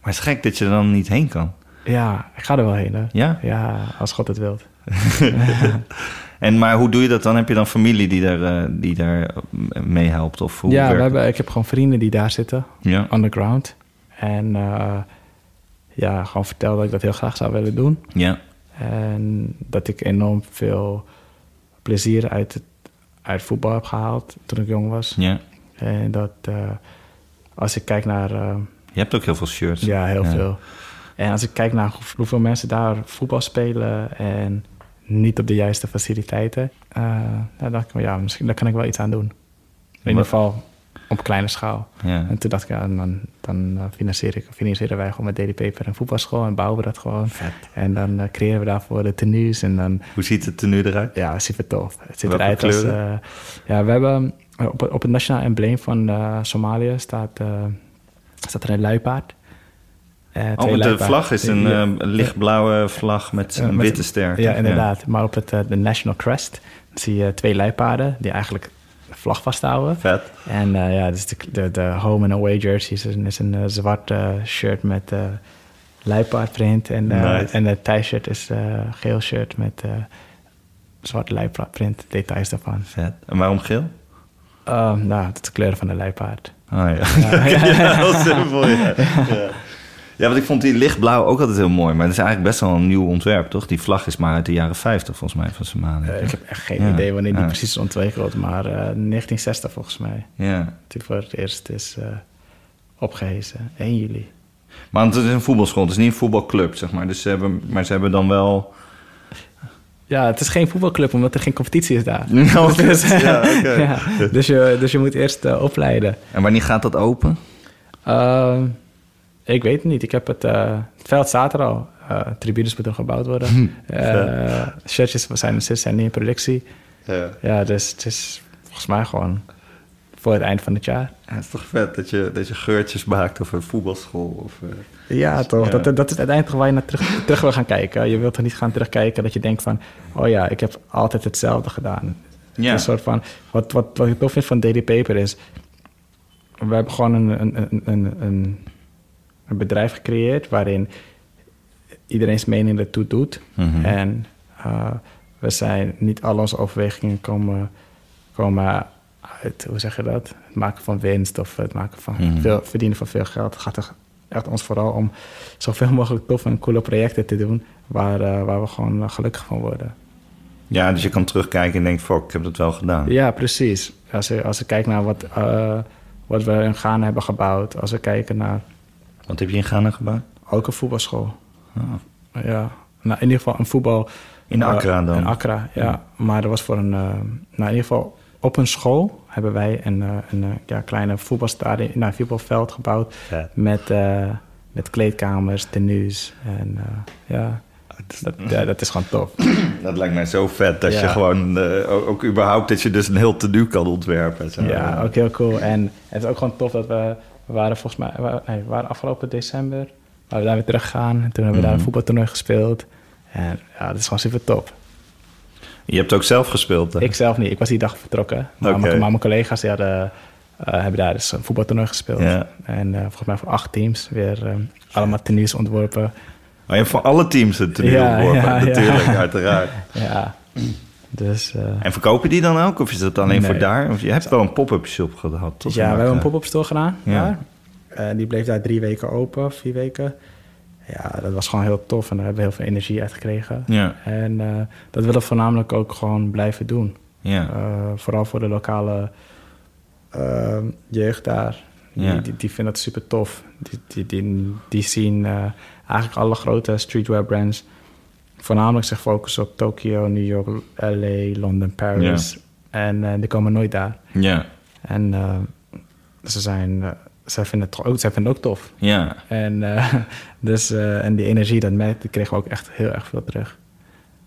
Speaker 2: Maar het is gek dat je er dan niet heen kan.
Speaker 3: Ja, ik ga er wel heen. Hè?
Speaker 2: Ja?
Speaker 3: Ja, als God het wilt.
Speaker 2: en maar hoe doe je dat dan? Heb je dan familie die daar, uh, die daar meehelpt? Of hoe
Speaker 3: ja, we hebben, ik heb gewoon vrienden die daar zitten.
Speaker 2: Ja.
Speaker 3: Underground. En uh, ja, gewoon vertel dat ik dat heel graag zou willen doen.
Speaker 2: Ja.
Speaker 3: En dat ik enorm veel plezier uit, het, uit voetbal heb gehaald toen ik jong was.
Speaker 2: Ja.
Speaker 3: En dat uh, als ik kijk naar... Uh,
Speaker 2: je hebt ook heel veel shirts.
Speaker 3: Ja, heel ja. veel. En als ik kijk naar hoeveel mensen daar voetbal spelen en niet op de juiste faciliteiten, uh, dan dacht ik, ja, misschien daar kan ik wel iets aan doen. In ieder geval op kleine schaal.
Speaker 2: Ja.
Speaker 3: En toen dacht ik, ja, dan, dan uh, financier ik, financieren wij gewoon met Daily Paper een voetbalschool en bouwen we dat gewoon.
Speaker 2: Vet.
Speaker 3: En dan uh, creëren we daarvoor de tenues en dan...
Speaker 2: Hoe ziet het tenue eruit?
Speaker 3: Ja, super tof. Het ziet eruit als... Uh, ja, we hebben op, op het nationaal embleem van Somalië staat, staat er een luipaard.
Speaker 2: Uh, oh, de vlag is een ja. uh, lichtblauwe vlag met een met, witte ster.
Speaker 3: Ja, inderdaad. Maar op het uh, de National Crest zie je twee luipaarden die eigenlijk de vlag vasthouden.
Speaker 2: Vet.
Speaker 3: En ja, dus de, de, de home and away jersey is een, is een zwart shirt met luipaardprint. En, nice. en de thuisshirt is een geel shirt met zwart luipaardprint. Details daarvan.
Speaker 2: Vet. En waarom geel?
Speaker 3: nou, dat is de kleur van de luipaard.
Speaker 2: Oh ja. ja. ja, heel simpel, ja. ja. Want ik vond die lichtblauw ook altijd heel mooi. Maar het is eigenlijk best wel een nieuw ontwerp, toch? Die vlag is maar uit de jaren 50, volgens mij, van Semane.
Speaker 3: Uh, ik heb echt geen ja. idee wanneer die precies is ontwikkeld. Maar uh, 1960 volgens mij.
Speaker 2: Ja.
Speaker 3: Die voor het eerst is uh, opgehezen. 1 juli.
Speaker 2: Maar het is een voetbalschool. Het is niet een voetbalclub, zeg maar. Dus ze hebben, maar ze hebben dan wel...
Speaker 3: Ja, het is geen voetbalclub, omdat er geen competitie is daar.
Speaker 2: No,
Speaker 3: dus,
Speaker 2: ja, okay.
Speaker 3: ja, dus, je, dus je moet eerst uh, opleiden.
Speaker 2: En wanneer gaat dat open?
Speaker 3: Uh, ik weet het niet. Ik heb het, uh, het veld staat er al. Uh, tribunes moeten gebouwd worden. uh, shirtjes zijn, zijn niet in productie.
Speaker 2: Ja.
Speaker 3: ja, dus het is volgens mij gewoon voor het eind van het jaar.
Speaker 2: Ja, het is toch vet dat je, dat je geurtjes maakt of een voetbalschool. Of, uh...
Speaker 3: Ja, toch. Ja. Dat, dat is uiteindelijk waar je naar terug, terug wil gaan kijken. Je wilt er niet gaan terugkijken dat je denkt van... oh ja, ik heb altijd hetzelfde gedaan.
Speaker 2: Ja.
Speaker 3: Een soort van... Wat, wat, wat ik tof vind van Daily Paper is... we hebben gewoon een, een, een, een, een, bedrijf gecreëerd... waarin iedereen's mening ertoe doet.
Speaker 2: Mm -hmm.
Speaker 3: En uh, we zijn... niet al onze overwegingen komen... komen het, hoe zeg je dat? Het maken van winst of het maken van
Speaker 2: Mhm.
Speaker 3: veel, verdienen van veel geld. Het gaat er echt ons vooral om zoveel mogelijk toffe en coole projecten te doen waar, uh, waar we gewoon uh, gelukkig van worden.
Speaker 2: Ja, dus je kan terugkijken en denkt, fuck, ik heb dat wel gedaan.
Speaker 3: Ja, precies. Als je, als je kijkt naar wat, uh, wat we in Ghana hebben gebouwd, als we kijken naar...
Speaker 2: Wat heb je in Ghana gebouwd?
Speaker 3: Ook een voetbalschool. Ja, nou, in ieder geval een voetbal...
Speaker 2: In Accra dan?
Speaker 3: In Accra, ja. ja. Maar dat was voor een... nou, in ieder geval op een school hebben wij een, uh, een ja, kleine voetbalstadion, nou, voetbalveld gebouwd.
Speaker 2: Ja.
Speaker 3: Met, met kleedkamers, tenues. En ja, dat, ja, dat is gewoon tof.
Speaker 2: Dat lijkt mij zo vet dat ja. je gewoon, ook, ook, überhaupt, dat je dus een heel tenue kan ontwerpen. Zo.
Speaker 3: Ja, ook heel cool. En het is ook gewoon tof dat we, we waren volgens mij, we, nee, we waren afgelopen december, waren we daar weer teruggegaan. En toen hebben we
Speaker 2: Mhm.
Speaker 3: daar een voetbaltoernooi gespeeld. En ja, dat is gewoon super top.
Speaker 2: Je hebt ook zelf gespeeld? Hè?
Speaker 3: Ik zelf niet. Ik was die dag vertrokken. Maar,
Speaker 2: okay.
Speaker 3: mijn, maar mijn collega's die hadden, uh, hebben daar dus een voetbaltoernooi gespeeld.
Speaker 2: Ja.
Speaker 3: En uh, volgens mij voor acht teams weer uh, allemaal tenues ontworpen.
Speaker 2: Maar je hebt voor alle teams een tenue
Speaker 3: ja,
Speaker 2: ontworpen,
Speaker 3: ja,
Speaker 2: natuurlijk, uiteraard.
Speaker 3: Ja, dus...
Speaker 2: en verkopen die dan ook? Of is dat alleen
Speaker 3: nee.
Speaker 2: voor daar? Of je hebt wel een pop-up shop gehad, toch?
Speaker 3: Ja, we hebben een pop-up store gedaan.
Speaker 2: Ja.
Speaker 3: En die bleef daar drie weken open, vier weken. Ja, dat was gewoon heel tof en daar hebben we heel veel energie uit gekregen.
Speaker 2: Ja.
Speaker 3: En uh, dat willen we voornamelijk ook gewoon blijven doen.
Speaker 2: Ja.
Speaker 3: Uh, vooral voor de lokale uh, jeugd daar.
Speaker 2: Ja.
Speaker 3: Die, die, die vinden het super tof. Die, die, die, die zien uh, eigenlijk alle grote streetwear brands voornamelijk zich focussen op Tokio, New York, LA, Londen, Paris. En uh, die komen nooit daar.
Speaker 2: Ja.
Speaker 3: En uh, ze zijn zij vinden het ook, zij vinden het ook tof.
Speaker 2: Ja.
Speaker 3: En, uh, dus, uh, en die energie, dat merk, die kregen we ook echt heel erg veel terug.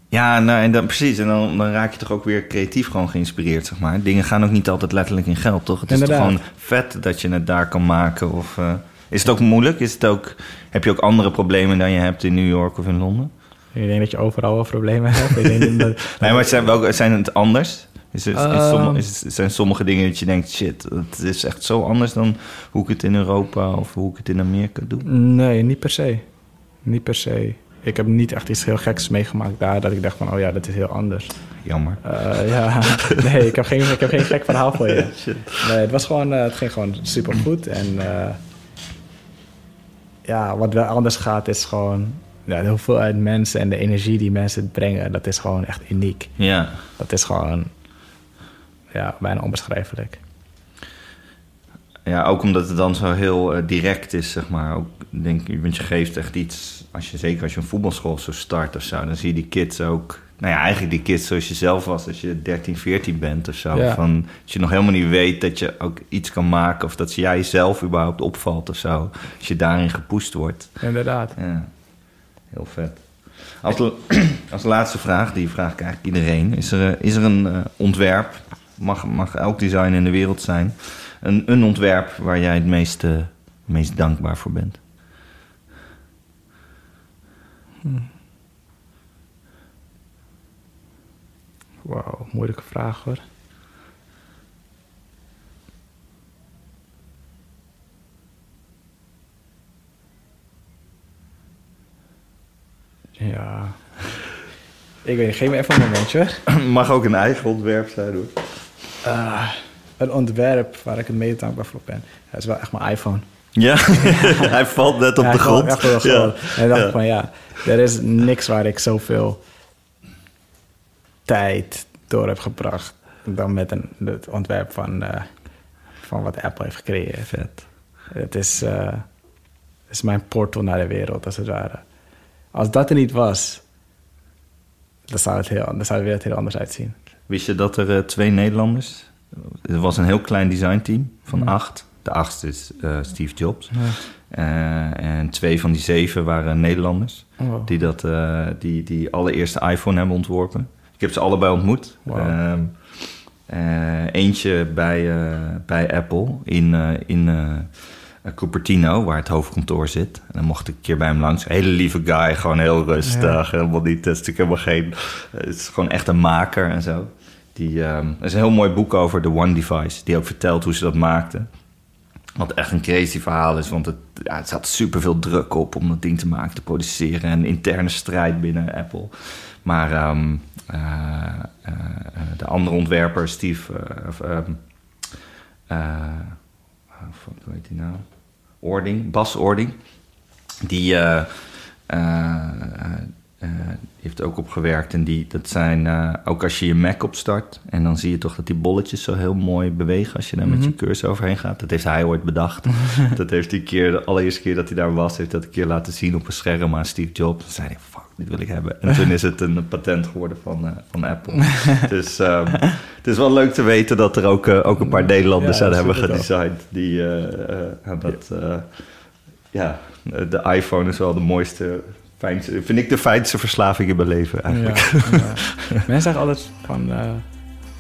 Speaker 2: Ja, nou, en dan, precies. En dan, dan raak je toch ook weer creatief gewoon geïnspireerd, zeg maar. Dingen gaan ook niet altijd letterlijk in geld, toch? Het is toch gewoon vet dat je het daar kan maken? Of, uh, is het ook moeilijk? Is het ook, heb je ook andere problemen dan je hebt in New York of in Londen?
Speaker 3: Ik denk dat je overal wel problemen hebt. Ik denk dat,
Speaker 2: nee, maar zijn, wel, zijn het anders? Is het, is sommige, is, zijn sommige dingen dat je denkt, shit, het is echt zo anders dan hoe ik het in Europa of hoe ik het in Amerika doe?
Speaker 3: Nee, niet per se. Niet per se. Ik heb niet echt iets heel geks meegemaakt daar dat ik dacht van, oh ja, dat is heel anders.
Speaker 2: Jammer.
Speaker 3: Uh, ja, nee, ik heb, geen, ik heb geen gek verhaal voor je. Shit. Nee, het, was gewoon, uh, het ging gewoon super goed. En uh, ja, wat wel anders gaat is gewoon ja, de hoeveelheid mensen en de energie die mensen brengen, dat is gewoon echt uniek.
Speaker 2: Ja.
Speaker 3: Dat is gewoon ja, bijna onbeschrijfelijk.
Speaker 2: Ja, ook omdat het dan zo heel uh, direct is, zeg maar. Ook, denk want je geeft echt iets, als je, zeker als je een voetbalschool zo start of zo, dan zie je die kids ook, nou ja, eigenlijk die kids zoals je zelf was als je 13, 14 bent of zo.
Speaker 3: Ja.
Speaker 2: Van, als je nog helemaal niet weet dat je ook iets kan maken of dat jij zelf überhaupt opvalt of zo. Als je daarin gepoest wordt.
Speaker 3: Inderdaad.
Speaker 2: Ja, heel vet. Als, als laatste vraag, die vraag ik eigenlijk iedereen. Is er, is er een uh, ontwerp, mag, mag elk design in de wereld zijn, een, een ontwerp waar jij het meest, uh, meest dankbaar voor bent?
Speaker 3: Hmm. Wauw, moeilijke vraag hoor. Ja. Ik weet geef me even een momentje.
Speaker 2: Mag ook een eigen ontwerp zijn hoor.
Speaker 3: Uh, een ontwerp waar ik het mee dankbaar voor ben. Dat is wel echt mijn iPhone.
Speaker 2: Ja, hij valt net op de grond.
Speaker 3: Echt wel ja. En dacht ja. van ja, er is niks waar ik zoveel tijd door heb gebracht dan met een, het ontwerp van, uh, van wat Apple heeft gecreëerd.
Speaker 2: Vet.
Speaker 3: Het is, uh, het is mijn portal naar de wereld, als het ware. Als dat er niet was, dan zou, het heel, dan zou de wereld heel anders uitzien.
Speaker 2: Wist je dat er uh, twee Nederlanders... Er was een heel klein designteam van acht. De achtste is Steve Jobs. Ja. en twee van die zeven waren Nederlanders. Oh. Die, dat, die die allereerste iPhone hebben ontworpen. Ik heb ze allebei ontmoet. Wow. Ehm, eentje bij, bij Apple in, in Cupertino, waar het hoofdkantoor zit. En dan mocht ik een keer bij hem langs. Hele lieve guy, gewoon heel rustig. Ja. Helemaal niet, het is natuurlijk helemaal geen... Het is gewoon echt een maker en zo. Die, um, er is een heel mooi boek over de One Device. Die ook vertelt hoe ze dat maakten. Wat echt een crazy verhaal is, want het, ja, het zat super veel druk op om dat ding te maken, te produceren. En interne strijd binnen Apple. Maar um, uh, uh, de andere ontwerper, Steve, of, um, hoe heet hij nou? Ording, Bas Ording, die uh, heeft ook opgewerkt. En die, dat zijn ook als je je Mac opstart. En dan zie je toch dat die bolletjes zo heel mooi bewegen als je daar met je mhm. cursor overheen gaat. Dat heeft hij ooit bedacht. dat heeft hij keer, de allereerste keer dat hij daar was, heeft dat een keer laten zien op een scherm aan Steve Jobs. Dan zei hij, dit wil ik hebben. En toen is het een patent geworden van, uh, van Apple. dus um, het is wel leuk te weten dat er ook, ook een paar Nederlanders ja, aan hebben gedesigned. Die aan dat, ja, de iPhone is wel de mooiste fijnste, vind ik de fijnste verslaving in mijn leven eigenlijk. Ja.
Speaker 3: Mensen zeggen altijd van, uh,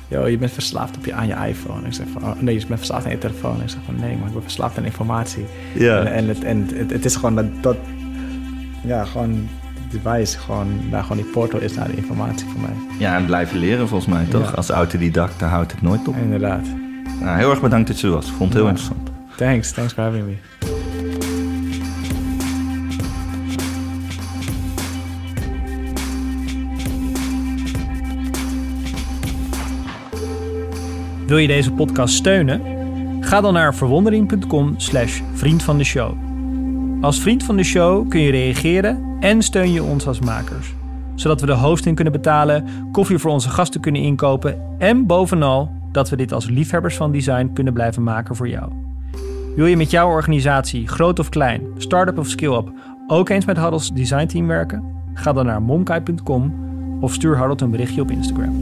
Speaker 3: yo, je bent verslaafd op je, aan je iPhone. Ik zeg van, oh, nee, je bent verslaafd aan je telefoon. Ik zeg van, nee, maar ik ben verslaafd aan informatie. Ja. En, en, het, en het, het, is gewoon dat, dat ja, gewoon device, gewoon, nou, gewoon die portal is naar de informatie voor mij.
Speaker 2: Ja, en blijven leren volgens mij, toch? Als autodidact, daar houdt het nooit op.
Speaker 3: Inderdaad.
Speaker 2: Nou, heel erg bedankt dat je er was. Vond het heel interessant.
Speaker 3: Thanks, thanks for having me.
Speaker 1: Wil je deze podcast steunen? Ga dan naar verwondering.com slash vriend van de show. Als vriend van de show kun je reageren en steun je ons als makers. Zodat we de hosting kunnen betalen, koffie voor onze gasten kunnen inkopen en bovenal dat we dit als liefhebbers van design kunnen blijven maken voor jou. Wil je met jouw organisatie, groot of klein, start-up of skill-up, ook eens met Huddles design team werken? Ga dan naar momkai.com of stuur Harold een berichtje op Instagram.